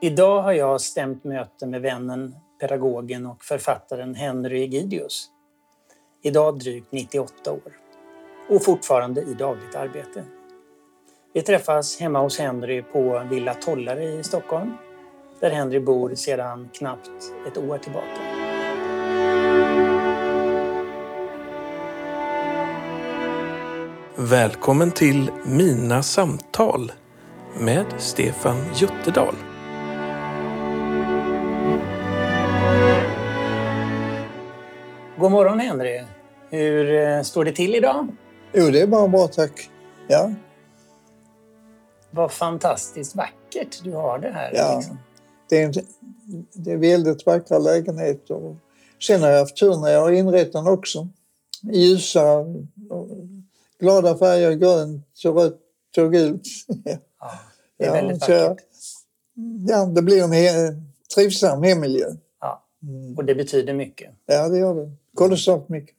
Idag har jag stämt möte med vännen, pedagogen och författaren Henry Egidius. Idag drygt 98 år och fortfarande i dagligt arbete. Vi träffas hemma hos Henry på Villa Tollare i Stockholm där Henry bor sedan knappt ett år tillbaka. Välkommen till Mina samtal med Stefan Jutterdal. God morgon Henry! Hur eh, står det till idag? Jo, det är bara bra tack. Ja. Vad fantastiskt vackert du har det här. Ja. Liksom. Det, är det är väldigt vackra lägenheter. Sen har jag haft tur när jag har inrett den också. Ljusa, glada färger, grönt, rött och gult. Ja, det är Ja, väldigt så jag- vackert. Ja, det blir en he, trivsam hemmiljö. Ja. Mm. Och det betyder mycket. Ja, det gör det. Kolossalt mycket.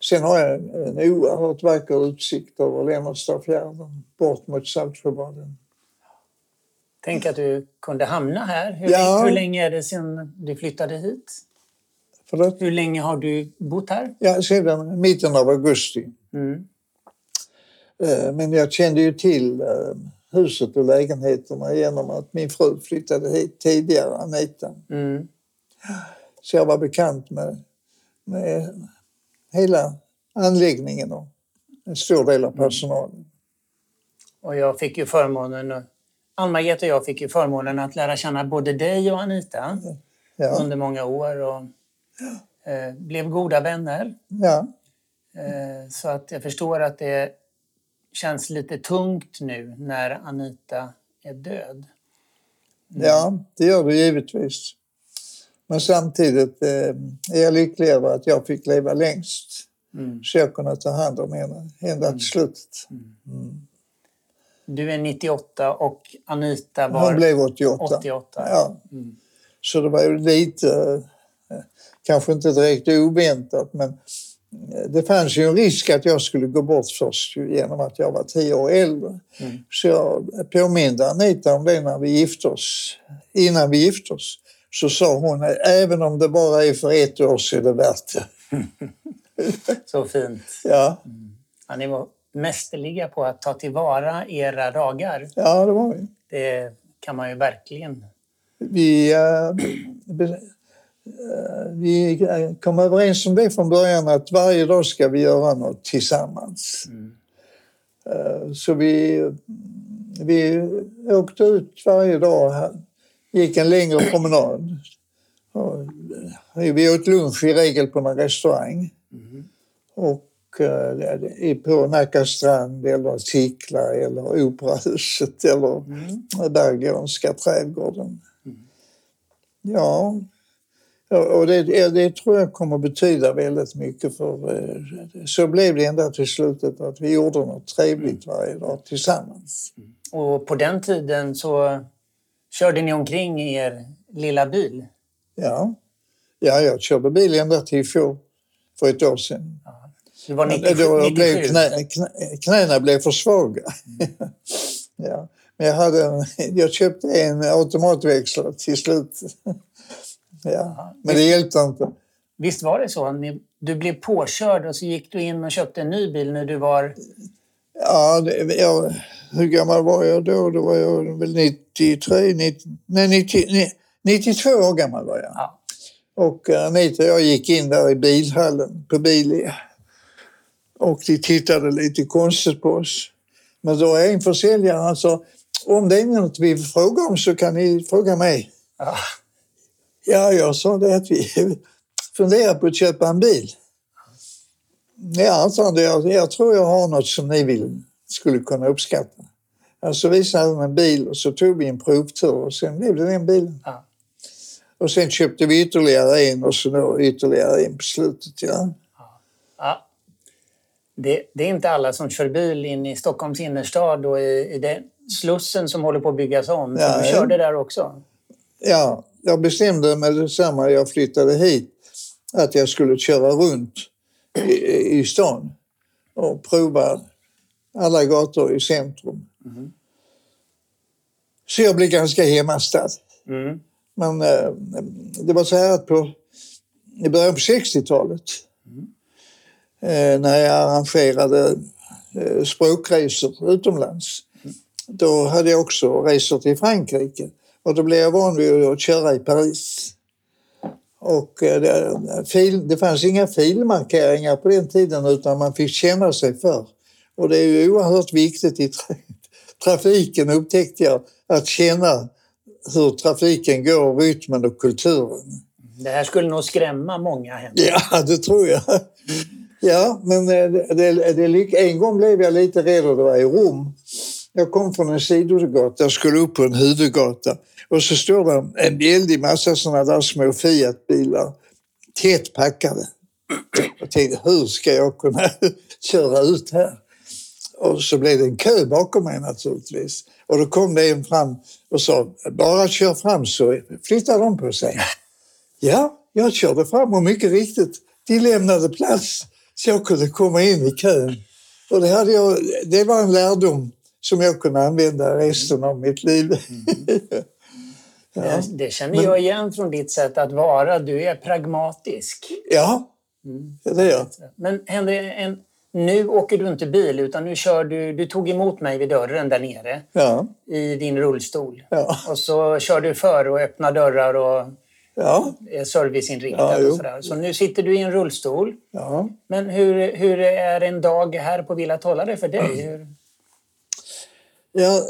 Sen har jag en oerhört vacker utsikt över Lennartstadfjärden bort mot Saltsjöbaden. Tänk att du kunde hamna här. Hur, Ja. hur länge är det sedan du flyttade hit? Förlåt? Hur länge har du bott här? Ja, sedan mitten av augusti. Mm. Eh, Men jag kände ju till eh, huset och lägenheterna genom att min fru flyttade hit tidigare, Anita. Mm. Så jag var bekant med, med hela anläggningen och en stor del av personalen. Och jag fick ju förmånen, Ann-Margret och jag fick ju förmånen att lära känna både dig och Anita Ja, under många år och eh, blev goda vänner. ja, Eh, så att jag förstår att det känns lite tungt nu när Anita är död. ja, det gör det givetvis. Men samtidigt eh, är jag lycklig över att jag fick leva längst. Mm. Så jag kunde ta hand om henne ända till slutet. Du är 98 och Anita Hon var blev 88. 88. Ja. Mm. Så det var ju lite, eh, kanske inte direkt oväntat, men eh, det fanns ju en risk att jag skulle gå bort först genom att jag var tio år äldre. Mm. Så jag påminde Anita om det när vi gifte oss. Innan vi gifte oss så sa hon även om det bara är för ett år så är det värt det. Så fint. Ja, Ja, ni var mästerliga på att ta tillvara era dagar. ja det var det. Det kan man ju verkligen. Vi, eh, vi kom överens om det från början att varje dag ska vi göra något tillsammans. Eh, Så vi, vi åkte ut varje dag, gick en längre promenad. Och, Vi åt lunch i regel på någon restaurang. Och eh, på Nacka strand eller Sickla eller Operahuset eller Berggårdska trädgården. Ja, och det, det tror jag kommer betyda väldigt mycket för eh, så blev det ända till slutet att vi gjorde något trevligt varje dag tillsammans. Och på den tiden så körde ni omkring i er lilla bil. Ja, ja jag körde bil ända till i fjol, för ett år sedan. Det var Men 97. Då 97. blev knä, knä, knäna blev för svaga. ja. Men jag, hade en, jag köpte en automatväxlare till slut. ja. Men det hjälpte inte. Visst var det så? Du blev påkörd och så gick du in och köpte en ny bil när du var... Ja, det, jag, hur gammal var jag då? Då var jag väl 93, 90, nej, 90, nej, 92 år gammal var jag. Ja. Och eh, Anita och jag gick in där i bilhallen på Bilia. Och de tittade lite konstigt på oss. Men då är en försäljare han sa, om det är något vi vill fråga om så kan ni fråga mig. Ja. Ja, jag sa det att vi funderar på att köpa en bil. Ja, sa han, jag, jag tror jag har något som ni vill, skulle kunna uppskatta. Så visade han en bil och så tog vi en provtur och sen blev det den bilen. Ja. Och sen köpte vi ytterligare en och så då ytterligare en på slutet. Ja. Ja. Det, det är inte alla som kör bil in i Stockholms innerstad och i, i den Slussen som håller på att byggas om. Ja, du körde där också? ja, jag bestämde mig detsamma jag flyttade hit att jag skulle köra runt i, i stan och prova alla gator i centrum. Så jag blev ganska hemmastad. Mm. Men eh, det var så här att på, i början på 60-talet eh, när jag arrangerade eh, språkresor utomlands då hade jag också resor till Frankrike och då blev jag van vid att köra i Paris. Och eh, det, det fanns inga filmarkeringar på den tiden utan man fick känna sig för. Och det är ju oerhört viktigt i tra trafiken upptäckte jag att känna hur trafiken går, rytmen och kulturen. Det här skulle nog skrämma många hem. Ja, det tror jag. Ja, men eh, det, det, det, en gång blev jag lite rädd och det var i Rom. Jag kom från en sidogata och skulle upp på en huvudgata. Och så står det en väldig massa sådana där små Fiat-bilar tätt packade. Jag tänkte, hur ska jag kunna köra ut här? Och så blev det en kö bakom mig naturligtvis. Och då kom det en fram och sa, bara kör fram så flyttar de på sig. Ja, jag körde fram och mycket riktigt, de lämnade plats så jag kunde komma in i kön. Och det, hade jag, det var en lärdom som jag kunde använda resten av mitt liv. Mm. ja. det, känner jag igen från ditt sätt att vara. Du är pragmatisk. Ja, mm. det är jag. Men Henry, en, nu åker du inte bil utan nu kör du, du tog emot mig vid dörren där nere ja. i din rullstol. Ja. Och så kör du före och öppnar dörrar och ja. är serviceinriktad. Ja, och sådär. Så nu sitter du i en rullstol. Ja. Men hur, hur är en dag här på Villa Tollare för dig? Hur... Ja,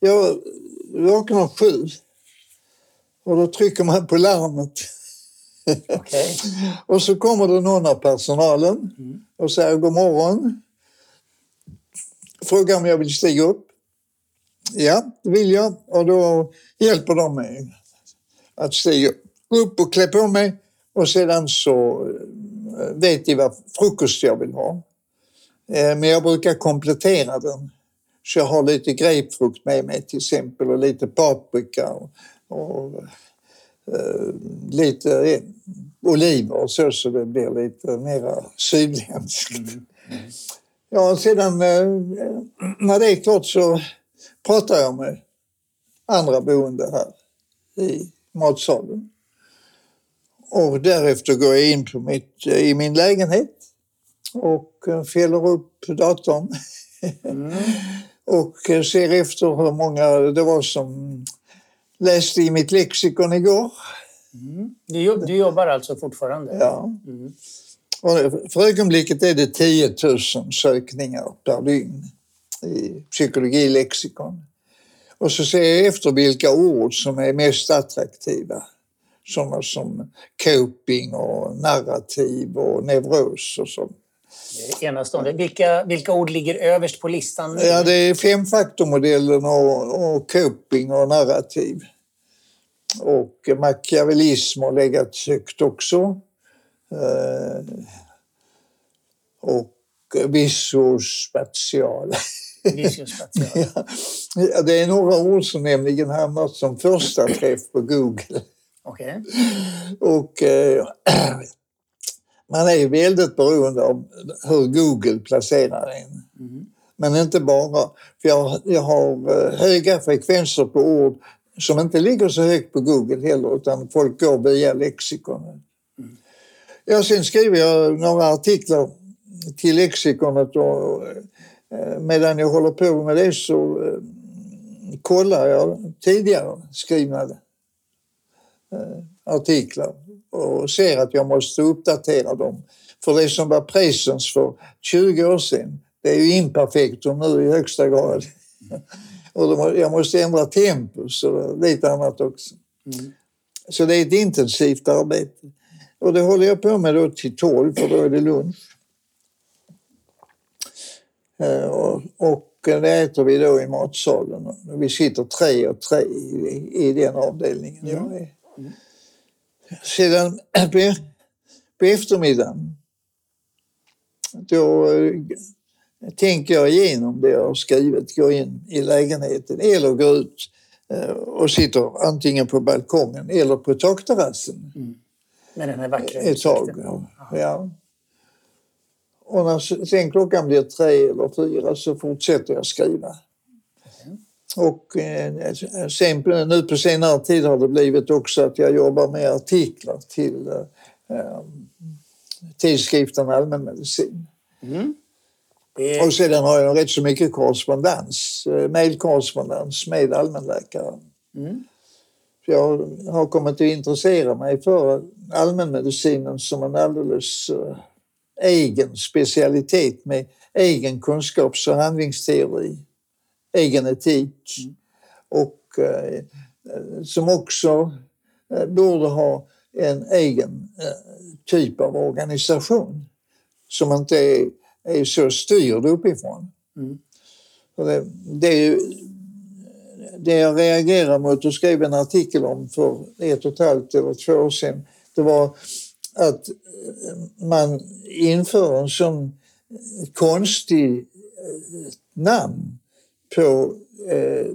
jag vaknar sju och då trycker man på larmet. Okay. och så kommer det någon av personalen mm. och säger god morgon. Frågar om jag vill stiga upp. Ja, det vill jag. Och då hjälper de mig att stiga upp och klä på mig. Och sedan så eh, vet de vad frukost jag vill ha. Eh, men jag brukar komplettera den. Så jag har lite grapefrukt med mig till exempel och lite paprika och, och lite oliver och så, så det blir lite mer sydländskt. Mm. Mm. Ja, sedan uh, när det är klart så pratar jag med andra boende här i matsalen. Och därefter går jag in på mitt, i min lägenhet och fäller upp datorn. Mm. och ser efter hur många det var som läste i mitt lexikon igår. Mm. Du, du, jobbar alltså fortfarande? Ja. Mm. Och för ögonblicket är det 10 000 sökningar per dygn i psykologilexikon. Och så ser jag efter vilka ord som är mest attraktiva. Sådana som coping och narrativ och neuros och sånt. Enastående. Vilka, vilka ord ligger överst på listan? Ja, det är femfaktormodellen och, och coping och narrativ. Och machiavellism har legat högt också. Eh, och visospatial. ja, det är några ord som nämligen hamnat som första träff på Google. Okay. Och eh, man är väldigt beroende av hur Google placerar en. Mm. Men inte bara. För jag, jag har eh, höga frekvenser på ord som inte ligger så högt på Google heller utan folk går via lexikon. Mm. Ja, sen skriver jag några artiklar till lexikonet och eh, medan jag håller på med det så eh, kollar jag tidigare skrivna artiklar och ser att jag måste uppdatera dem. För det som var presens för 20 år sedan, det är ju imperfektum nu i högsta grad. Och jag måste ändra tempus och lite annat också. Mm. Så det är ett intensivt arbete. Och det håller jag på med då till 12 för då är det lunch. Eh, och, och det äter vi då i matsalen. Vi sitter tre och tre i, i den avdelningen mm. jag är. Sedan på, på eftermiddagen då eh, tänker jag igenom det jag har skrivit, går in i lägenheten eller går ut eh, och sitter antingen på balkongen eller på takterrassen. Mm. Med den här vackra Ett tag, ja. Och när sen klockan blir tre eller fyra så fortsätter jag skriva. Och eh, sen, nu på senare tid har det blivit också att jag jobbar med artiklar till eh, tidskriften Allmänmedicin. Mm. Och sedan har jag rätt så mycket korrespondens, eh, mejlkorrespondens med allmänläkare. Mm. Jag har kommit att intressera mig för allmänmedicinen som en alldeles egen specialitet med egen kunskaps och handlingsteori, egen etik mm. och uh, som också uh, borde ha en egen typ av organisation som inte är, är så styrd uppifrån. Mm. Det, det, är ju, det jag reagerar mot och skrev en artikel om för ett och ett halvt eller två år sedan, det var att man inför en sån konstig eh, namn på eh,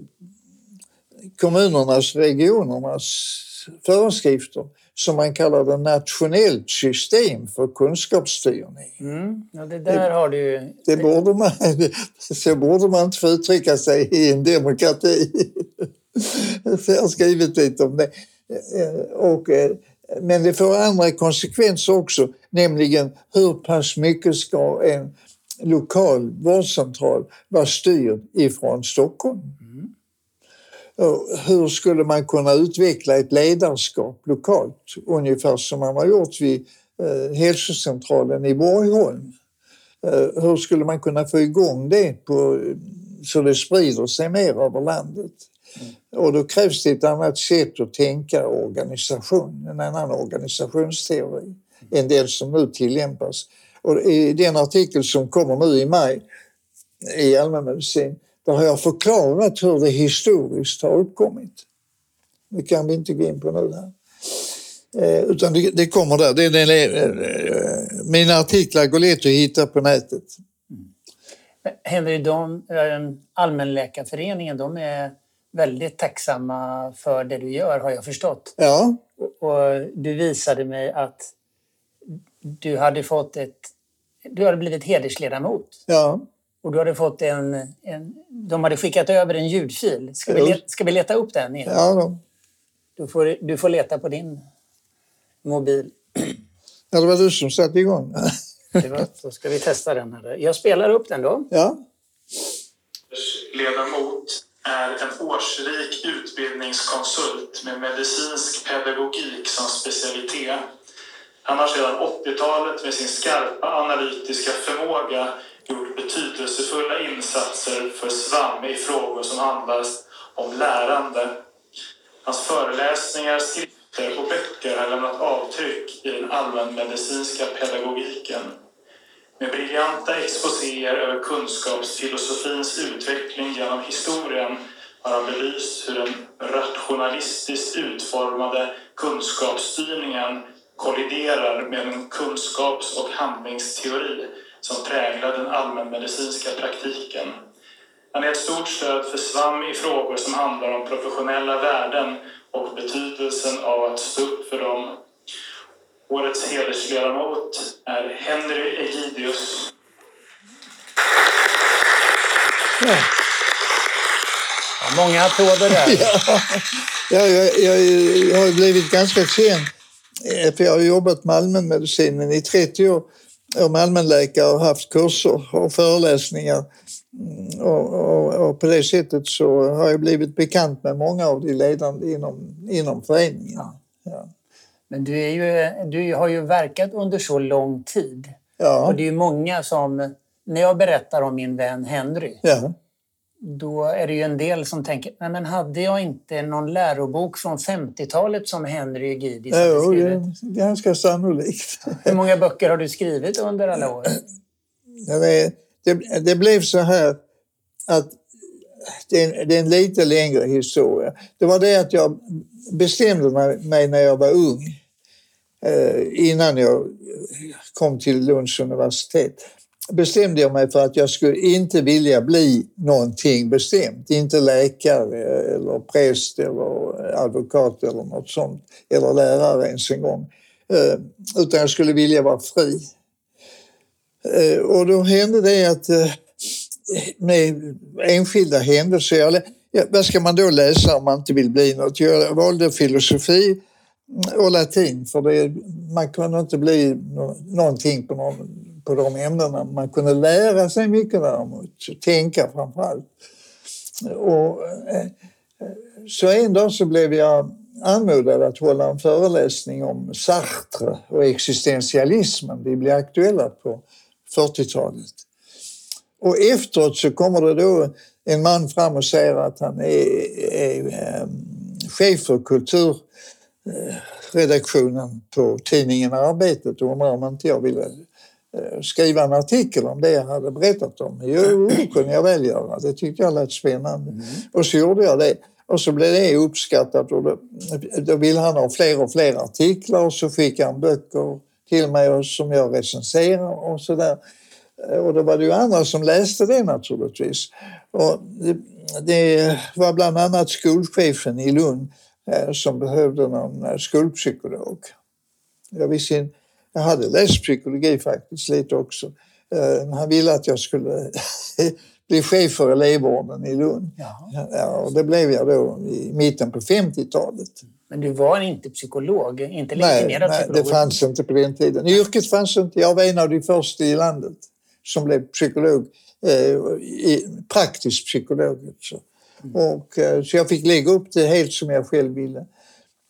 kommunernas, regionernas föreskrifter som man kallar det nationellt system för kunskapsstyrning. Mm. Ja, det där det, har du Det borde man, så borde man inte få uttrycka sig i en demokrati. Så jag har skrivit lite om det. Och, men det får andra konsekvenser också, nämligen hur pass mycket ska en lokal vårdcentral vara styrd ifrån Stockholm? hur skulle man kunna utveckla ett ledarskap lokalt? Ungefär som man har gjort vid eh, hälsocentralen i Borgholm. Eh, hur skulle man kunna få igång det på, så det sprider sig mer över landet? Mm. Och då krävs det ett annat sätt att tänka organisation, en annan organisationsteori mm. än den som nu tillämpas. Och I den artikel som kommer nu i maj i allmänmedicin där har jag förklarat hur det historiskt har uppkommit. Det kan vi inte gå in på nu här. Eh, utan det, det, kommer där. Det, det, eh, mina artiklar går lätt att hitta på nätet. Henry, de, eh, Allmänläkarföreningen de är väldigt tacksamma för det du gör har jag förstått. Ja. Och, och du visade mig att du hade fått ett... Du hade blivit hedersledamot. Ja. Och du hade fått en, en... De hade skickat över en ljudfil. Ska, vi, leta, ska vi leta upp den? Igen? Ja, då. Du, får, du får leta på din mobil. Ja, det var du som satte igång. det var, då ska vi testa den. här. Jag spelar upp den då. Ja. Ledamot är en årsrik utbildningskonsult med medicinsk pedagogik som specialitet. Han har sedan 80-talet med sin skarpa analytiska förmåga gjort betydelsefulla insatser för SVAM i frågor som handlar om lärande. Hans föreläsningar, skrifter och böcker har lämnat avtryck i den allmänmedicinska pedagogiken. Med briljanta exposéer över kunskapsfilosofins utveckling genom historien har han belyst hur den rationalistiskt utformade kunskapsstyrningen kolliderar med en kunskaps och handlingsteori som präglar den allmänmedicinska praktiken. Han är ett stort stöd för SVAM i frågor som handlar om professionella värden och betydelsen av att stå upp för dem. Årets hedersledamot är Henry Egidius. Ja. Många applåder där. Ja, jag, jag, jag har blivit ganska känd eh, för jag har jobbat med allmänmedicinen i 30 år om allmänläkare och haft kurser och föreläsningar. Mm, och, och, och, på det sättet så har jag blivit bekant med många av de ledande inom, inom föreningen. Ja. Men du, är ju, du har ju verkat under så lång tid. Ja. Och det är ju många som, när jag berättar om min vän Henry, ja då är det ju en del som tänker, nej men hade jag inte någon lärobok från 50-talet som Henry Egidis hade jo, skrivit? Är ganska sannolikt. Hur många böcker har du skrivit under alla år? Det, det, det blev så här att det är, det är, en lite längre historia. Det var det att jag bestämde mig när jag var ung, eh, innan jag kom till Lunds universitet, bestämde jag mig för att jag skulle inte vilja bli någonting bestämt. Inte läkare eller präst eller advokat eller något sånt. Eller lärare ens en gång. Eh, utan jag skulle vilja vara fri. Eh, och då hände det att eh, med enskilda händelser. Ja, vad ska man då läsa om man inte vill bli något? Jag valde filosofi och latin för det, man kunde inte bli någonting på, någon, på de ämnena. Man kunde lära sig mycket däremot, tänka framför allt. Och, eh, eh, så en dag så blev jag anmodad att hålla en föreläsning om Sartre och existentialismen. Vi blev aktuella på 40-talet. Och efteråt så kommer det då en man fram och säger att han är, är, är chef för kulturredaktionen eh, på tidningen Arbetet och undrar om inte jag ville skriva en artikel om det jag hade berättat om. Jo, det kunde jag väl göra. Det tyckte jag lät spännande. Mm. Och så gjorde jag det. Och så blev det uppskattat och då, då ville han ha fler och fler artiklar och så fick han böcker till mig som jag recenserar och sådär. Och då var det ju andra som läste det naturligtvis. Och det, det var bland annat skolchefen i Lund eh, som behövde någon eh, skolpsykolog. Jag, visste, jag hade läst psykologi faktiskt lite också. Eh, han ville att jag skulle bli chef för elevvården i Lund. Ja, och det blev jag då i mitten på 50-talet. Men du var inte psykolog, inte nej, psykolog? Nej, det fanns inte på den tiden. Yrket fanns inte. Jag var en av de första i landet som blev psykolog, eh, praktisk psykolog. Alltså. Mm. Och, eh, så jag fick lägga upp det helt som jag själv ville.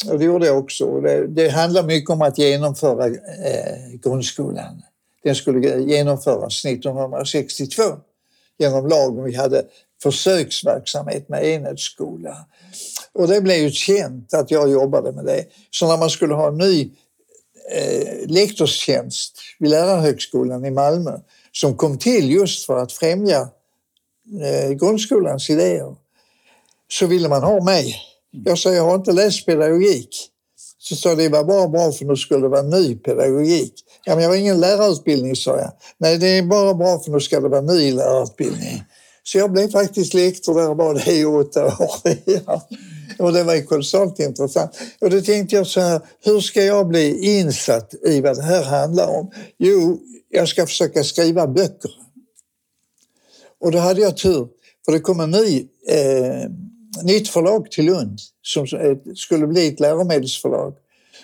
Och det gjorde jag också. Det, det handlar mycket om att genomföra eh, grundskolan. Den skulle genomföras 1962 genom lag. Vi hade försöksverksamhet med enhetsskola. Och det blev ju känt att jag jobbade med det. Så när man skulle ha en ny eh, lektorstjänst vid Lärarhögskolan i Malmö som kom till just för att främja eh, grundskolans idéer så ville man ha mig. Jag sa, jag har inte läst pedagogik. Så sa det var bara bra för nu skulle det vara ny pedagogik. Ja, men jag har ingen lärarutbildning, sa jag. Nej, det är bara bra för nu ska det vara ny lärarutbildning. Så jag blev faktiskt lektor där bara det i åtta år. ja. Och det var ju kolossalt intressant. Och då tänkte jag så här, hur ska jag bli insatt i vad det här handlar om? Jo, jag ska försöka skriva böcker. Och då hade jag tur, för det kom en ny, eh, nytt förlag till Lund som eh, skulle bli ett läromedelsförlag.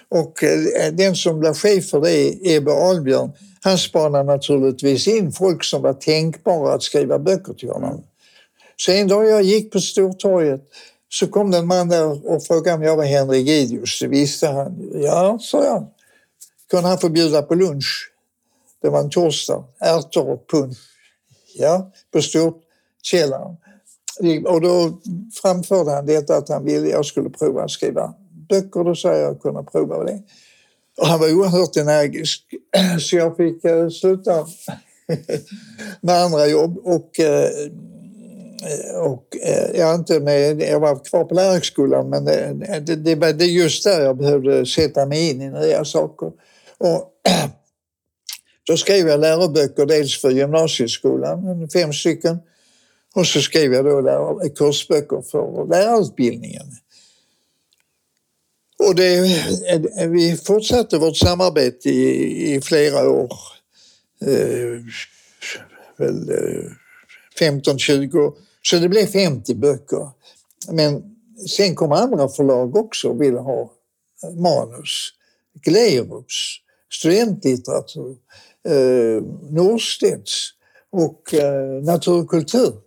Och eh, den som blev chef för det, Ebbe Ahlbjörn, han spanade naturligtvis in folk som var tänkbara att skriva böcker till honom. Så en dag jag gick på Stortorget så kom det en man där och frågade om jag var Henrik Gideus. Det visste han. Ja, sa jag. Kunde han få bjuda på lunch? Det var en torsdag. Ärtor och punsch. Ja, på Storkällaren. Och då framförde han detta att han ville jag skulle prova att skriva böcker. Då sa jag att jag kunde prova det. Och han var oerhört energisk så jag fick eh, sluta med andra jobb och, eh, och eh, jag, inte med, jag var kvar på lärarhögskolan men det, det, det var just där jag behövde sätta mig in i nya saker. Och, då skrev jag läroböcker dels för gymnasieskolan, fem stycken, och så skrev jag då kursböcker för lärarutbildningen. Och det, eh, vi fortsatte vårt samarbete i, i flera år. Eh, väl, eh, 15-20 Så det blev 50 böcker. Men sen kom andra förlag också och ville ha manus. Glerups, studentlitteratur, eh, Norstedts och eh, Natur och kultur.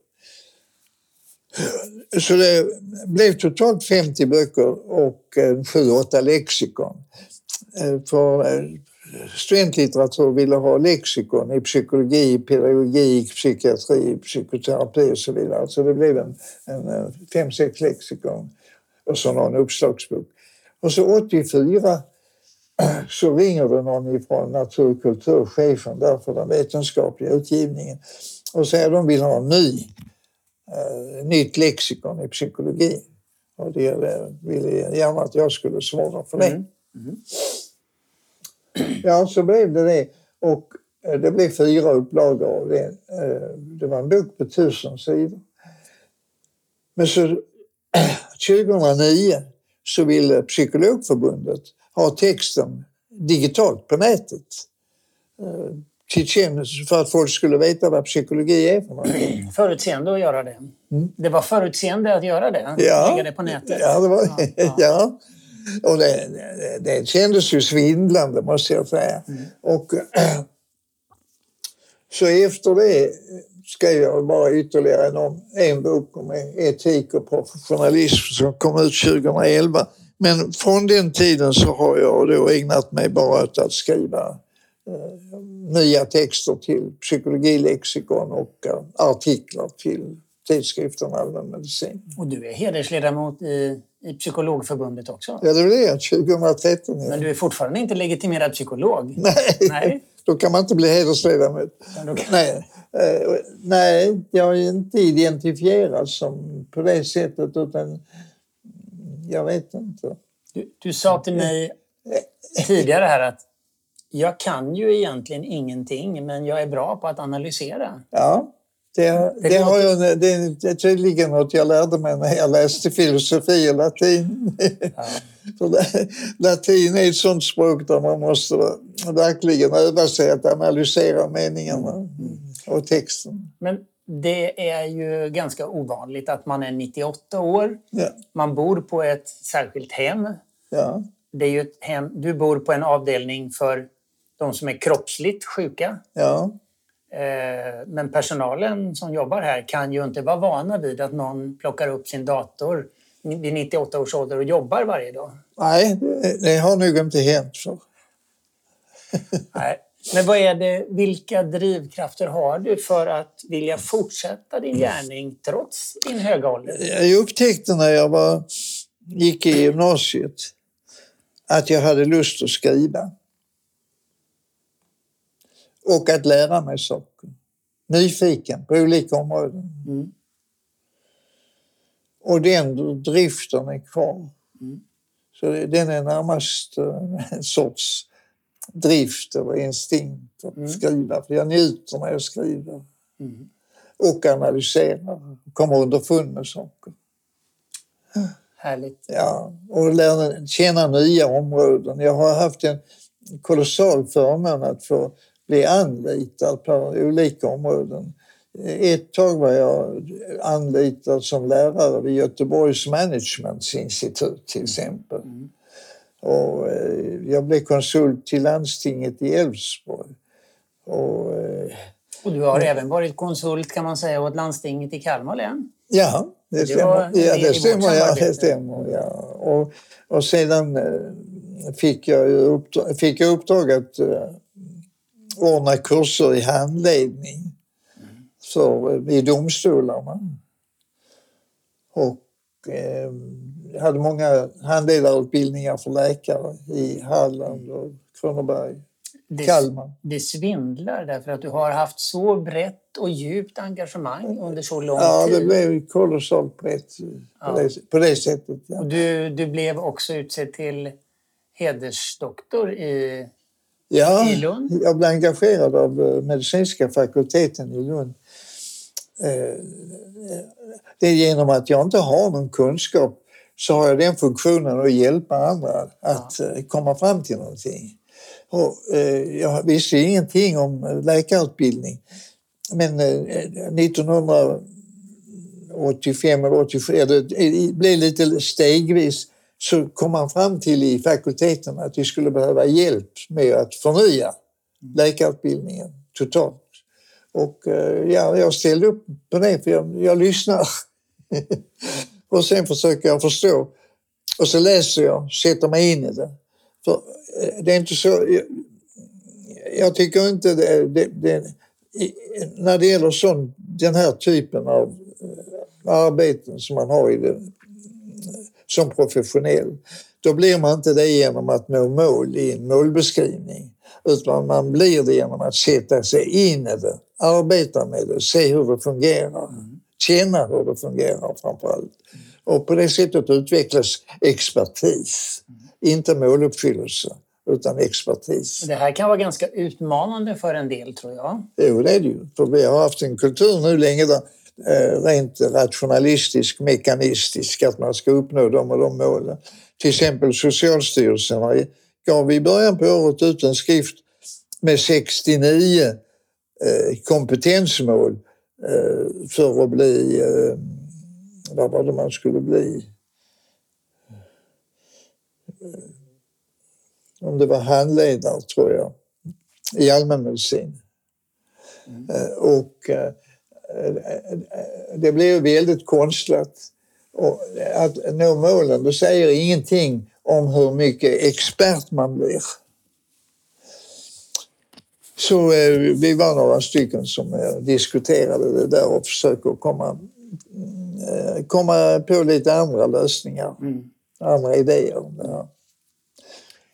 Så det blev totalt 50 böcker och eh, 7-8 lexikon. Eh, för eh, studentlitteratur ville ha lexikon i psykologi, pedagogik, psykiatri, psykoterapi och så vidare. Så det blev en, en fem, sex lexikon och så någon uppslagsbok. Och så 84 så ringer det någon ifrån Natur och kulturchefen där för den vetenskapliga utgivningen och säger att de vill ha en ny nytt lexikon i psykologi. Och det ville gärna att jag skulle svara för det. Mm. Mm. Ja, så blev det det. Och eh, det blev fyra upplagor av det. Eh, det var en bok på tusen sidor. Men så 2009 så ville Psykologförbundet ha texten digitalt på nätet. Känns för att folk skulle veta vad psykologi är för någonting. Förutseende att göra det. Det var förutseende att göra det? Ja. Lägga det på nätet? Ja, det var, Ja, ja, ja. Och det, det, det kändes ju svindlande måste jag säga. Och, så efter det skrev jag bara ytterligare en, en bok om etik och professionalism som kom ut 2011. Men från den tiden så har jag då ägnat mig bara åt att skriva eh, nya texter till psykologilexikon och eh, artiklar till tidskriften Allmänmedicin. Och du är hedersledamot i, i Psykologförbundet också? Ja, det blev det 2013. Ja. Men du är fortfarande inte legitimerad psykolog? Nej, Nej. då kan man inte bli hedersledamot. Kan- Nej, eh, nej, jag är inte identifierad som på det sättet utan jag vet inte. Du, du sa till mig tidigare här att jag kan ju egentligen ingenting, men jag är bra på att analysera. Ja, det, det, Det har jag, det, det är tydligen något jag lärde mig när jag läste filosofi och latin. Det- latin är ett sånt språk där man måste verkligen öva sig att analysera meningarna och texten. Men det är ju ganska ovanligt att man är 98 år, Ja, man bor på ett särskilt hem. ja, Det är ju hem. Du bor på en avdelning för de som är kroppsligt sjuka. ja. Eh, Men personalen som jobbar här kan ju inte vara vana vid att någon plockar upp sin dator vid 98 års ålder och jobbar varje dag. Nej, det, har nog inte hänt. För. Nej. Men vad är det, vilka drivkrafter har du för att vilja fortsätta din gärning trots din höga ålder? Jag upptäckte när jag var, gick i gymnasiet att jag hade lust att skriva. Och att lära mig saker. Nyfiken på olika områden. Mm. Och den driften är kvar. Mm. Så den är närmast eh, en sorts drift eller instinkt att Mm. skriva. För jag njuter när jag skriver. Mm. Och analyserar. Kommer underfund med saker. Härligt. Ja, och lära känna nya områden. Jag har haft en kolossal förmån att få bli anlitad på olika områden. Ett tag var jag anlitad som lärare vid Göteborgs Managementsinstitut till exempel. Och eh, jag blev konsult till landstinget i Älvsborg. Och, eh, Och du har även varit konsult kan man säga åt landstinget i Kalmar län. Ja, det stämmer. Ja, det stämmer. Ja, det stämmer ja. och, och sedan eh, fick jag, uppdrag, fick jag uppdrag att ordna kurser i handledning för, eh, i domstolarna. Och eh, jag hade många handledarutbildningar för läkare i Halland och Kronoberg, Det, Kalmar. det svindlar därför att du har haft så brett och djupt engagemang under så lång Ja, det tid. blev kolossalt brett eh, på, Ja. det, på det sättet. Ja. Och du, du blev också utsedd till hedersdoktor i... Ja, i Lund? jag blev engagerad av eh, medicinska fakulteten i Lund. Eh, Det är genom att jag inte har någon kunskap så har jag den funktionen att hjälpa andra att eh, komma fram till någonting. Och, eh, jag visste ingenting om läkarutbildning. Men eh, 1985 eller 87, eller det blev lite stegvis, så kom man fram till i fakulteten att vi skulle behöva hjälp med att förnya läkarutbildningen totalt. Och eh, ja, jag ställde upp på det för jag, jag lyssnar. och sen försöker jag förstå. Och så läser jag, sätter mig in i det. För eh, det är inte så... Jag, jag tycker inte det, det, det när det gäller sån, den här typen av eh, arbeten som man har i det, som professionell, då blir man inte det genom att nå mål i en målbeskrivning. Utan man blir det genom att sätta sig in i det, arbeta med det, se hur det fungerar. Känna hur det fungerar framför allt. Och på det sättet utvecklas expertis. Inte måluppfyllelse, utan expertis. Det här kan vara ganska utmanande för en del tror jag. Jo, det är det ju. För vi har haft en kultur nu länge där rent rationalistisk, mekanistisk, att man ska uppnå de och de målen. Till exempel Socialstyrelsen gav i början på året ut en skrift med 69 eh, kompetensmål eh, för att bli, eh, vad var det man skulle bli? Om det var handledare tror jag, i allmänmedicin. Mm. Och det blev väldigt konstlat. Och att nå målen, det säger ingenting om hur mycket expert man blir. Så eh, vi var några stycken som eh, diskuterade det där och försöker komma, eh, komma på lite andra lösningar, mm. andra idéer. Ja.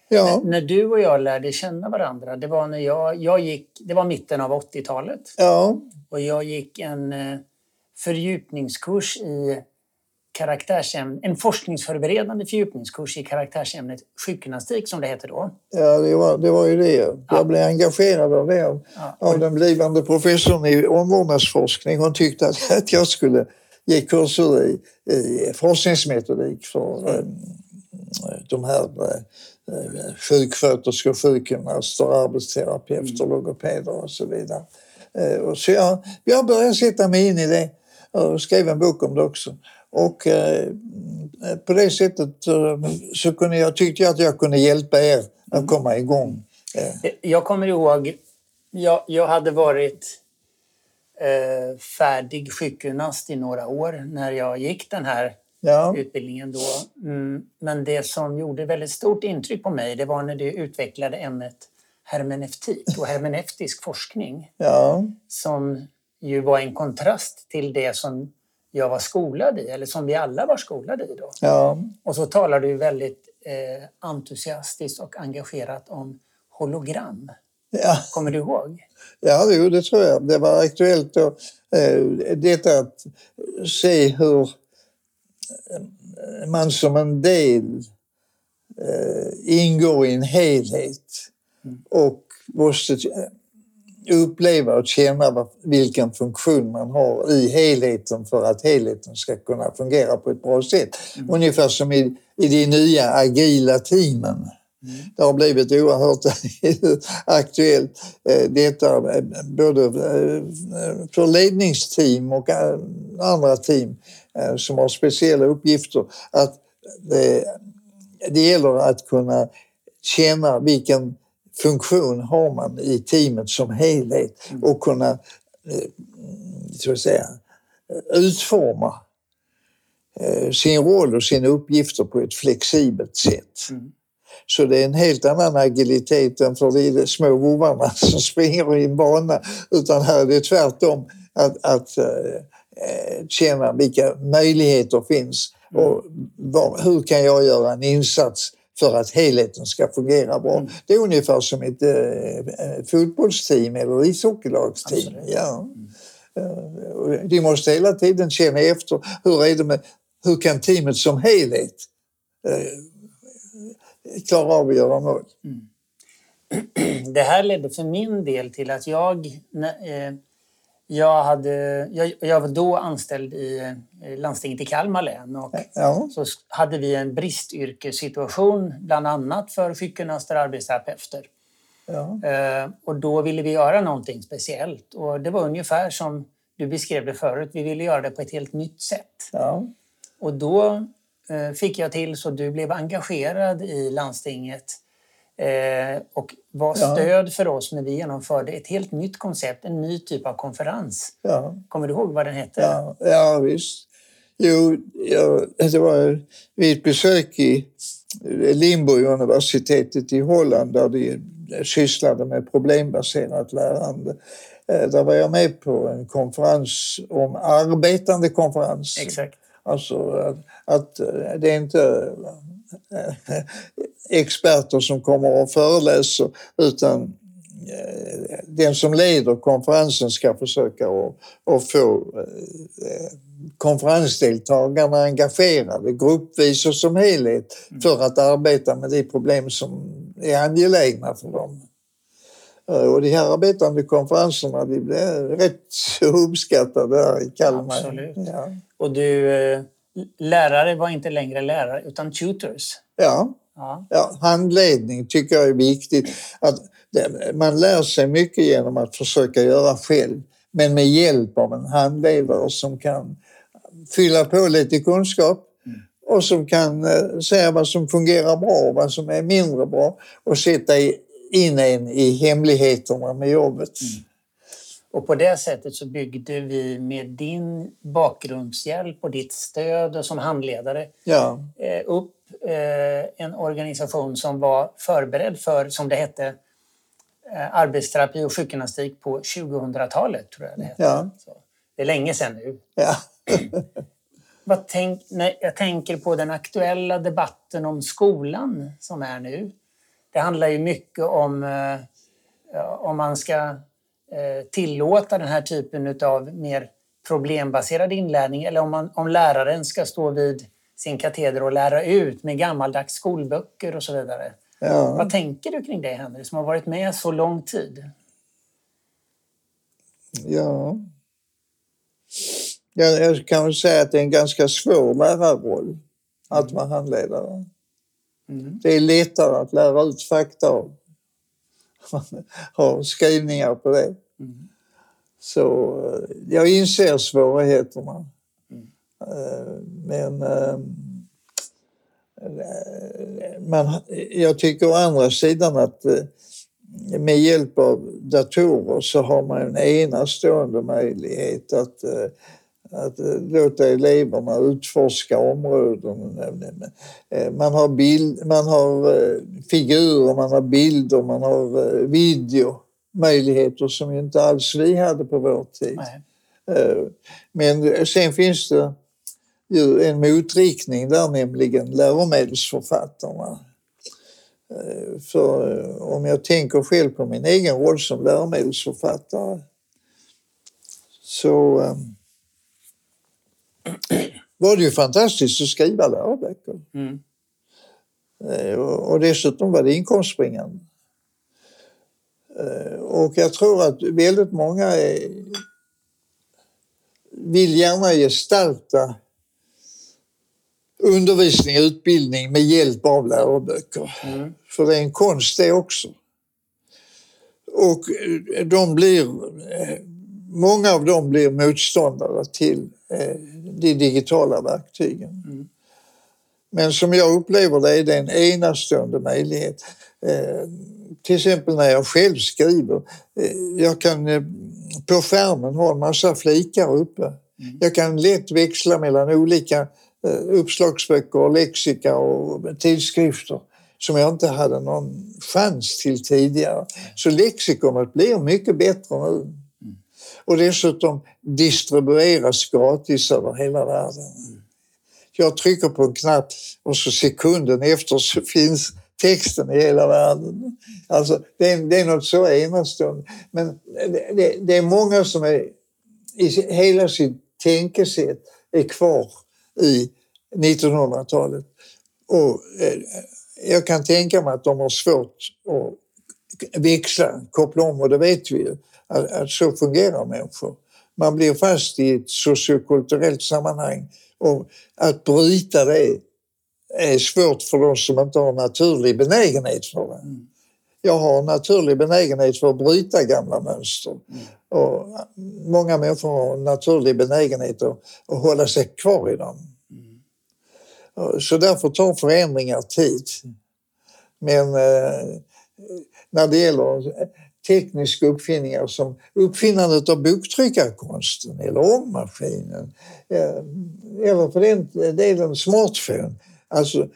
Ja. När du och jag lärde känna varandra, det var när jag, jag gick, det var mitten av 80-talet. Ja. Och jag gick en fördjupningskurs i karaktärsämne, en forskningsförberedande fördjupningskurs i karaktärsämnet sjukgymnastik som det heter då. Ja, det var, det var ju det. Jag ja. blev engagerad av det av, ja. av den blivande professorn i omvårdnadsforskning. Hon tyckte att, att jag skulle ge kurser i, i forskningsmetodik för mm. de här eh, sjuksköterskor, sjukgymnaster, arbetsterapeuter, mm. logopeder och så vidare. Eh, och så jag, jag började sätta mig in i det och skrev en bok om det också. Och eh, på det sättet eh, så kunde jag, tyckte jag att jag kunde hjälpa er att mm. komma igång. Eh. Jag kommer ihåg, jag, jag hade varit eh, färdig sjukgymnast i några år när jag gick den här ja. utbildningen då. Mm, men det som gjorde väldigt stort intryck på mig det var när du utvecklade ämnet hermeneutik och hermeneutisk forskning. Ja. Som ju var en kontrast till det som jag var skolad i, eller som vi alla var skolade i då. Ja. Och så talar du väldigt eh, entusiastiskt och engagerat om hologram. Ja. Kommer du ihåg? Ja, jo, det tror jag. Det var aktuellt då. Eh, detta att se hur man som en del eh, ingår i en helhet mm. och måste uppleva och känna vilken funktion man har i helheten för att helheten ska kunna fungera på ett bra sätt. Mm. Ungefär som i, i de nya agila teamen. Mm. Det har blivit oerhört aktuellt eh, detta eh, både eh, för ledningsteam och andra team som har speciella uppgifter. Att det, det gäller att kunna känna vilken funktion har man i teamet som helhet mm. och kunna eh, så att säga, utforma eh, sin roll och sina uppgifter på ett flexibelt sätt. Mm. Så det är en helt annan agilitet än för de små vovvarna som springer i en bana. Utan här är det tvärtom att, att känna vilka möjligheter finns mm. och var, hur kan jag göra en insats för att helheten ska fungera bra. Mm. Det är ungefär som ett äh, fotbollsteam eller ishockeylagsteam. Ja. Mm. De måste hela tiden känna efter hur, är det med, hur kan teamet som helhet äh, klara av att göra mål. Mm. Det här ledde för min del till att jag äh, jag, hade, jag, jag var då anställd i landstinget i Kalmar län och ja. så hade vi en bristyrkessituation bland annat för sjukgymnaster och arbetsterapeuter. Ja. Eh, och då ville vi göra någonting speciellt och det var ungefär som du beskrev det förut, vi ville göra det på ett helt nytt sätt. Ja. Och då eh, fick jag till så du blev engagerad i landstinget eh, och var stöd ja. för oss när vi genomförde ett helt nytt koncept, en ny typ av konferens. Ja. Kommer du ihåg vad den hette? Ja, ja visst. Jo, ja, det var vid ett besök i Limburg-universitetet i Holland där de sysslade med problembaserat lärande. Eh, där var jag med på en konferens om arbetande konferens. Exakt. Alltså att, att det är inte experter som kommer och föreläser utan eh, den som leder konferensen ska försöka att få eh, konferensdeltagarna engagerade gruppvis och som helhet mm. för att arbeta med de problem som är angelägna för dem. Eh, och de här arbetande konferenserna de blev rätt uppskattade här i Kalmar. Absolut. Ja. Och du, lärare var inte längre lärare utan tutors. Ja. Ja. ja. handledning tycker jag är viktigt. Att man lär sig mycket genom att försöka göra själv men med hjälp av en handledare som kan fylla på lite kunskap mm. och som kan eh, säga vad som fungerar bra och vad som är mindre bra och sätta in en i hemligheterna med jobbet. Mm. Och på det sättet så byggde vi med din bakgrundshjälp och ditt stöd som handledare ja. Eh, upp eh, en organisation som var förberedd för, som det hette, eh, arbetsterapi och sjukgymnastik på 2000-talet. tror jag det hette. Ja. Det är länge sedan nu. Ja. Vad tänk, när jag tänker på den aktuella debatten om skolan som är nu. Det handlar ju mycket om om man ska tillåta den här typen av mer problembaserad inlärning eller om, man, om läraren ska stå vid sin kateder och lära ut med gammaldags skolböcker och så vidare. Ja. Vad tänker du kring det, Henry, som har varit med så lång tid? Ja... Jag kan väl säga att det är en ganska svår lärarroll att vara handledare. Mm. Det är lättare att lära ut fakta har skrivningar på det. Mm. Så eh, jag inser svårigheterna. Mm. Eh, men eh, man, jag tycker å andra sidan att med hjälp av datorer så har man en enastående möjlighet att att eh, låta eleverna utforska områden. Eh, man har, bild, man har eh, figurer, man har bilder, man har video möjligheter som inte alls vi hade på vår tid. Nej. Men sen finns det ju en motriktning där, nämligen läromedelsförfattarna. För om jag tänker själv på min egen roll som läromedelsförfattare så var det ju fantastiskt att skriva läroböcker. Mm. Eh, och dessutom var det inkomstbringande. Eh, och jag tror att väldigt många vill gärna gestalta undervisning och utbildning med hjälp av läroböcker. Mm. För det är en konst det också. Och de blir, många av dem blir motståndare till Eh, de digitala verktygen. Mm. Men som jag upplever det är det en enastående möjlighet. Eh, till exempel när jag själv skriver. Eh, jag kan på skärmen ha en massa flikar uppe. Mm. Jag kan lätt växla mellan olika uppslagsböcker, lexika och tidskrifter som jag inte hade någon chans till tidigare. Så lexikonet blir mycket bättre nu och dessutom distribueras gratis över hela världen. Jag trycker på en knapp och så sekunden efter så finns texten i hela världen. Alltså, det, är, det är något så enastående. Men det, det, det, är många som är, i hela sitt tänkesätt är kvar i 1900-talet. Och eh, jag kan tänka mig att de har svårt att växla, koppla om och det vet vi ju att, att så fungerar människor. Man blir fast i ett sociokulturellt sammanhang och att bryta det är svårt för de som inte har naturlig benägenhet för det. Mm. Jag har naturlig benägenhet för att bryta gamla mönster. Mm. Och många människor har naturlig benägenhet att, att hålla sig kvar i dem. Mm. Så därför tar förändringar tid. Men eh, när det gäller tekniska uppfinningar som uppfinnandet av boktryckarkonsten eller ångmaskinen eh, eller för den delen smartphone. Alltså,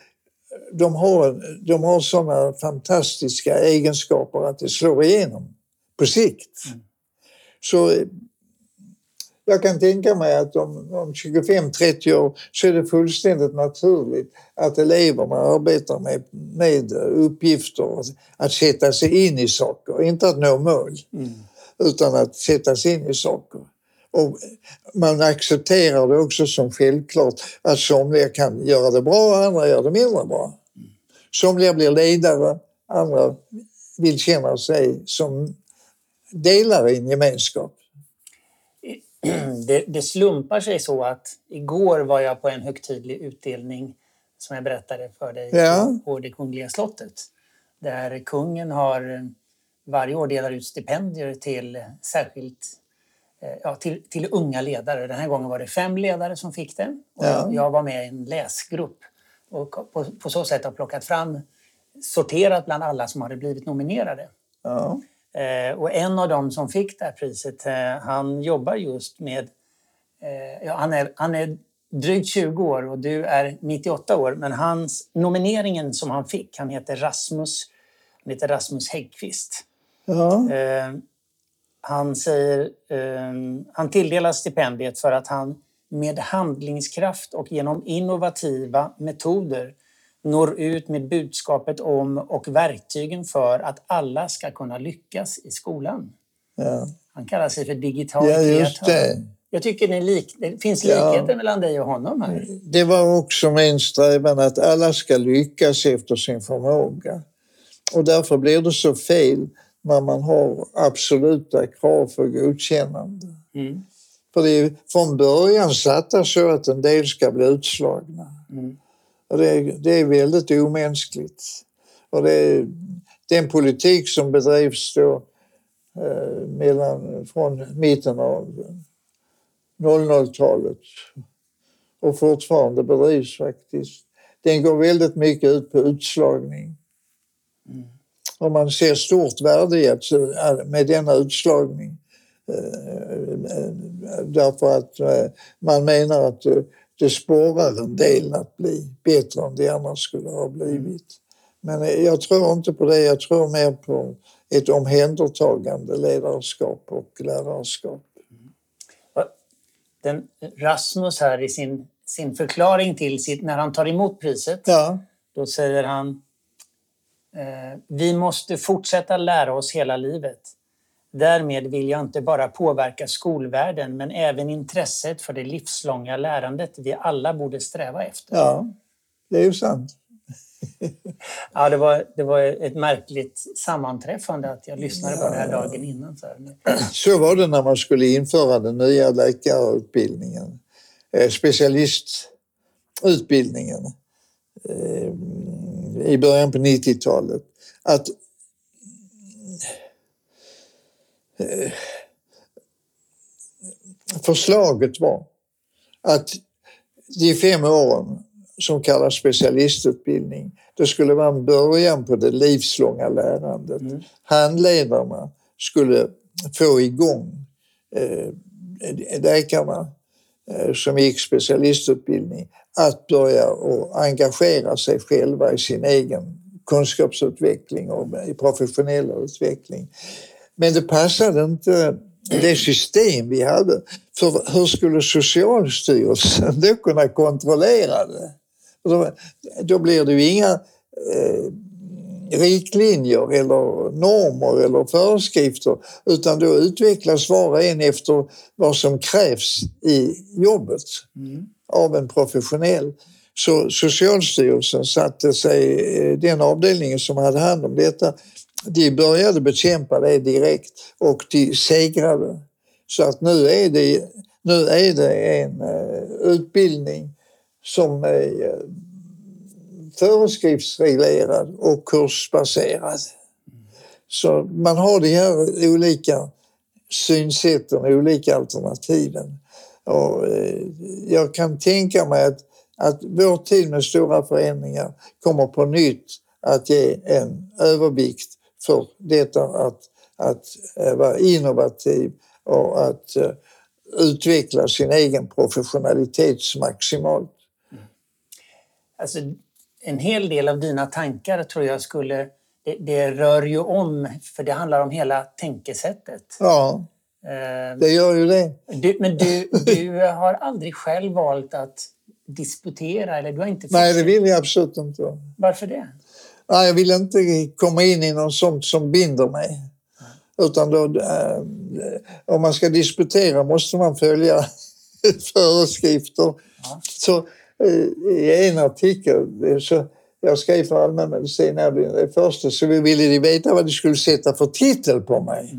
de har, de har sådana fantastiska egenskaper att det slår igenom på sikt. Mm. Så jag kan tänka mig att om, om 25-30 år så är det fullständigt naturligt att eleverna arbetar med, med uppgifter, att sätta sig in i saker, inte att nå mål, mm. utan att sätta sig in i saker. Och man accepterar det också som självklart att somliga kan göra det bra och andra gör det mindre bra. Somliga blir ledare, andra vill känna sig som delare i en gemenskap. det, det, slumpar sig så att igår var jag på en högtidlig utdelning som jag berättade för dig Ja. på det kungliga slottet. Där kungen har eh, varje år delar ut stipendier till särskilt eh, ja, till, till unga ledare. Den här gången var det fem ledare som fick det. Och Ja. jag, jag var med i en läsgrupp och på, på så sätt har plockat fram, sorterat bland alla som hade blivit nominerade. Ja. Eh, och en av dem som fick det här priset, eh, han jobbar just med... Eh, ja, han, är, han är drygt 20 år och du är 98 år. Men hans, nomineringen som han fick, han heter Rasmus, han heter Rasmus Häggqvist. Ja. Han, säger, han tilldelas stipendiet för att han med handlingskraft och genom innovativa metoder når ut med budskapet om och verktygen för att alla ska kunna lyckas i skolan. Ja. Han kallar sig för digital ja, just det. Jag tycker ni lik, det finns Ja. likheter mellan dig och honom här. Det var också min strävan att alla ska lyckas efter sin förmåga. Och därför blir det så fel när man har absoluta krav för godkännande. Mm. För det är från början satta så att en del ska bli utslagna. Mm. Och det, är, det är väldigt omänskligt. Och det den politik som bedrivs då eh, mellan, från mitten av 00-talet och fortfarande bedrivs faktiskt. Den går väldigt mycket ut på utslagning. Och man ser stort värde i att, med denna utslagning. Eh, Därför att eh, man menar att eh, det sporrar en del att bli bättre än det annars skulle ha blivit. Men eh, jag tror inte på det. Jag tror mer på ett omhändertagande ledarskap och lärarskap. Den, Rasmus här i sin, sin förklaring till sitt, när han tar emot priset, Ja, då säger han eh, Vi måste fortsätta lära oss hela livet. Därmed vill jag inte bara påverka skolvärlden men även intresset för det livslånga lärandet vi alla borde sträva efter. ja, det är ju sant. Ja, det, var, det var ett märkligt sammanträffande att jag lyssnade på det här dagen innan. Så. Så var det när man skulle införa den nya läkarutbildningen, eh, specialistutbildningen eh, i början på 90-talet. Att eh, förslaget var att de fem åren som kallas specialistutbildning, det skulle vara en början på det livslånga lärandet. Mm. Handledarna skulle få igång eh, läkarna eh, som gick specialistutbildning att börja och engagera sig själva i sin egen kunskapsutveckling och i professionella utveckling. Men det passade inte det system vi hade. För hur skulle Socialstyrelsen då kunna kontrollera det? Då, då blir det ju inga eh, riktlinjer eller normer eller föreskrifter utan då utvecklas var och en efter vad som krävs i jobbet av en professionell. Så Socialstyrelsen satte sig, eh, den avdelningen som hade hand om detta, de började bekämpa det direkt och de segrade. Så att nu är det, nu är det en uh, utbildning som är uh, föreskriftsreglerad och kursbaserad. Så man har de här olika synsätten, olika alternativen. Och, eh, jag kan tänka mig att, att vår tid med stora förändringar kommer på nytt att ge en övervikt för detta att, att vara innovativ och att eh, utveckla sin egen professionalitet maximalt. Alltså, en hel del av dina tankar tror jag skulle... Det, det rör ju om, för det handlar om hela tänkesättet. Ja, Eh, det gör ju det. Du, men du, du har aldrig själv valt att disputera? Eller du har inte Nej, det vill jag absolut inte. Varför det? Nej, jag vill inte komma in i något sånt som binder mig. Utan då, eh, om man ska disputera måste man följa föreskrifter. Ja. Så eh, i en artikel, eh, så jag skrev för allmänmedicin, det första, så ville de veta vad de skulle sätta för titel på mig.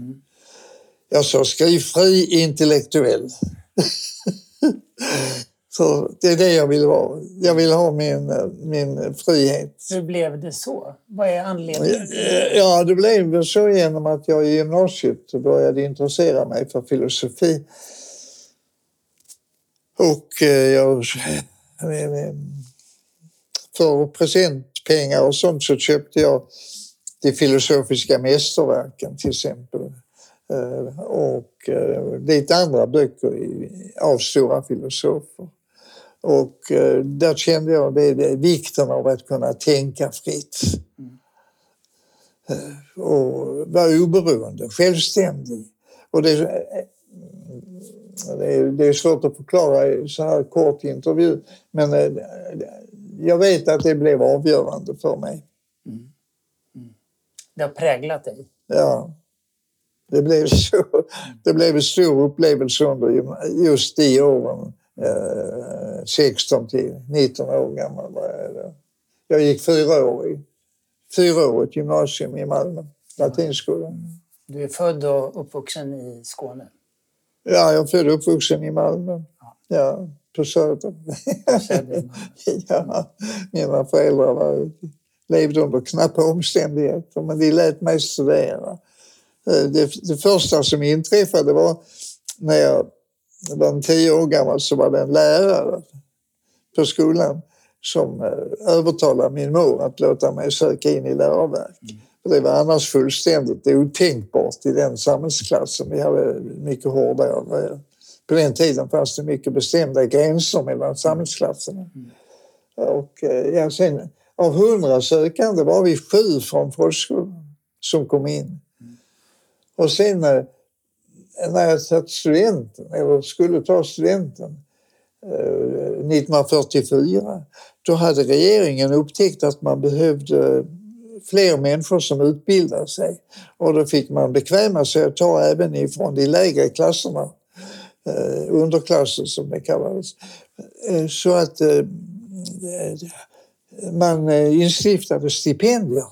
Jag sa skriv fri intellektuell. Så det är det jag vill ha. Jag vill ha min, min frihet. Hur blev det så? Vad är anledningen? Ja, det blev så genom att jag i gymnasiet började intressera mig för filosofi. Och jag... För presentpengar och sånt så köpte jag de filosofiska mästerverken till exempel. Och lite andra böcker av stora filosofer. Och eh, där kände jag det, det, vikten av att kunna tänka fritt. Mm. och vara oberoende, självständig. Och det, eh, det, är, det är svårt att förklara i så här kort intervju, men jag vet att det blev avgörande för mig. Mm. Mm. Det har präglat dig? Ja. Det blev, så, det blev en stor upplevelse under just de åren 16 eh, till 19 år gammal var jag då. Jag gick fyra år i fyraårigt gymnasium i Malmö, latinskolan. Du är född och uppvuxen i Skåne? Ja, jag är född och uppvuxen i Malmö. Ja, ja på Söder. ja, mina föräldrar var, levde under knappa omständigheter, men de lät mig studera. Eh, det, det första som inträffade var när jag var tio år gammal så var det en lärare på skolan som eh, övertalade min mor att låta mig söka in i läroverk. Mm. Det var annars fullständigt otänkbart i den samhällsklassen. Vi hade mycket hårdare. På den tiden fanns det mycket bestämda gränser mellan samhällsklasserna. Mm. Och, eh, ja, sen, av hundra sökande var vi sju från folkskolan som kom in. Mm. Och sen eh, när jag satt studenten, eller skulle ta studenten 1944, eh, då hade regeringen upptäckt att man behövde fler människor som utbildade sig. Och då fick man bekväma sig att ta även ifrån de lägre klasserna, eh, underklassen som det kallades. Eh, så att man instiftade stipendier.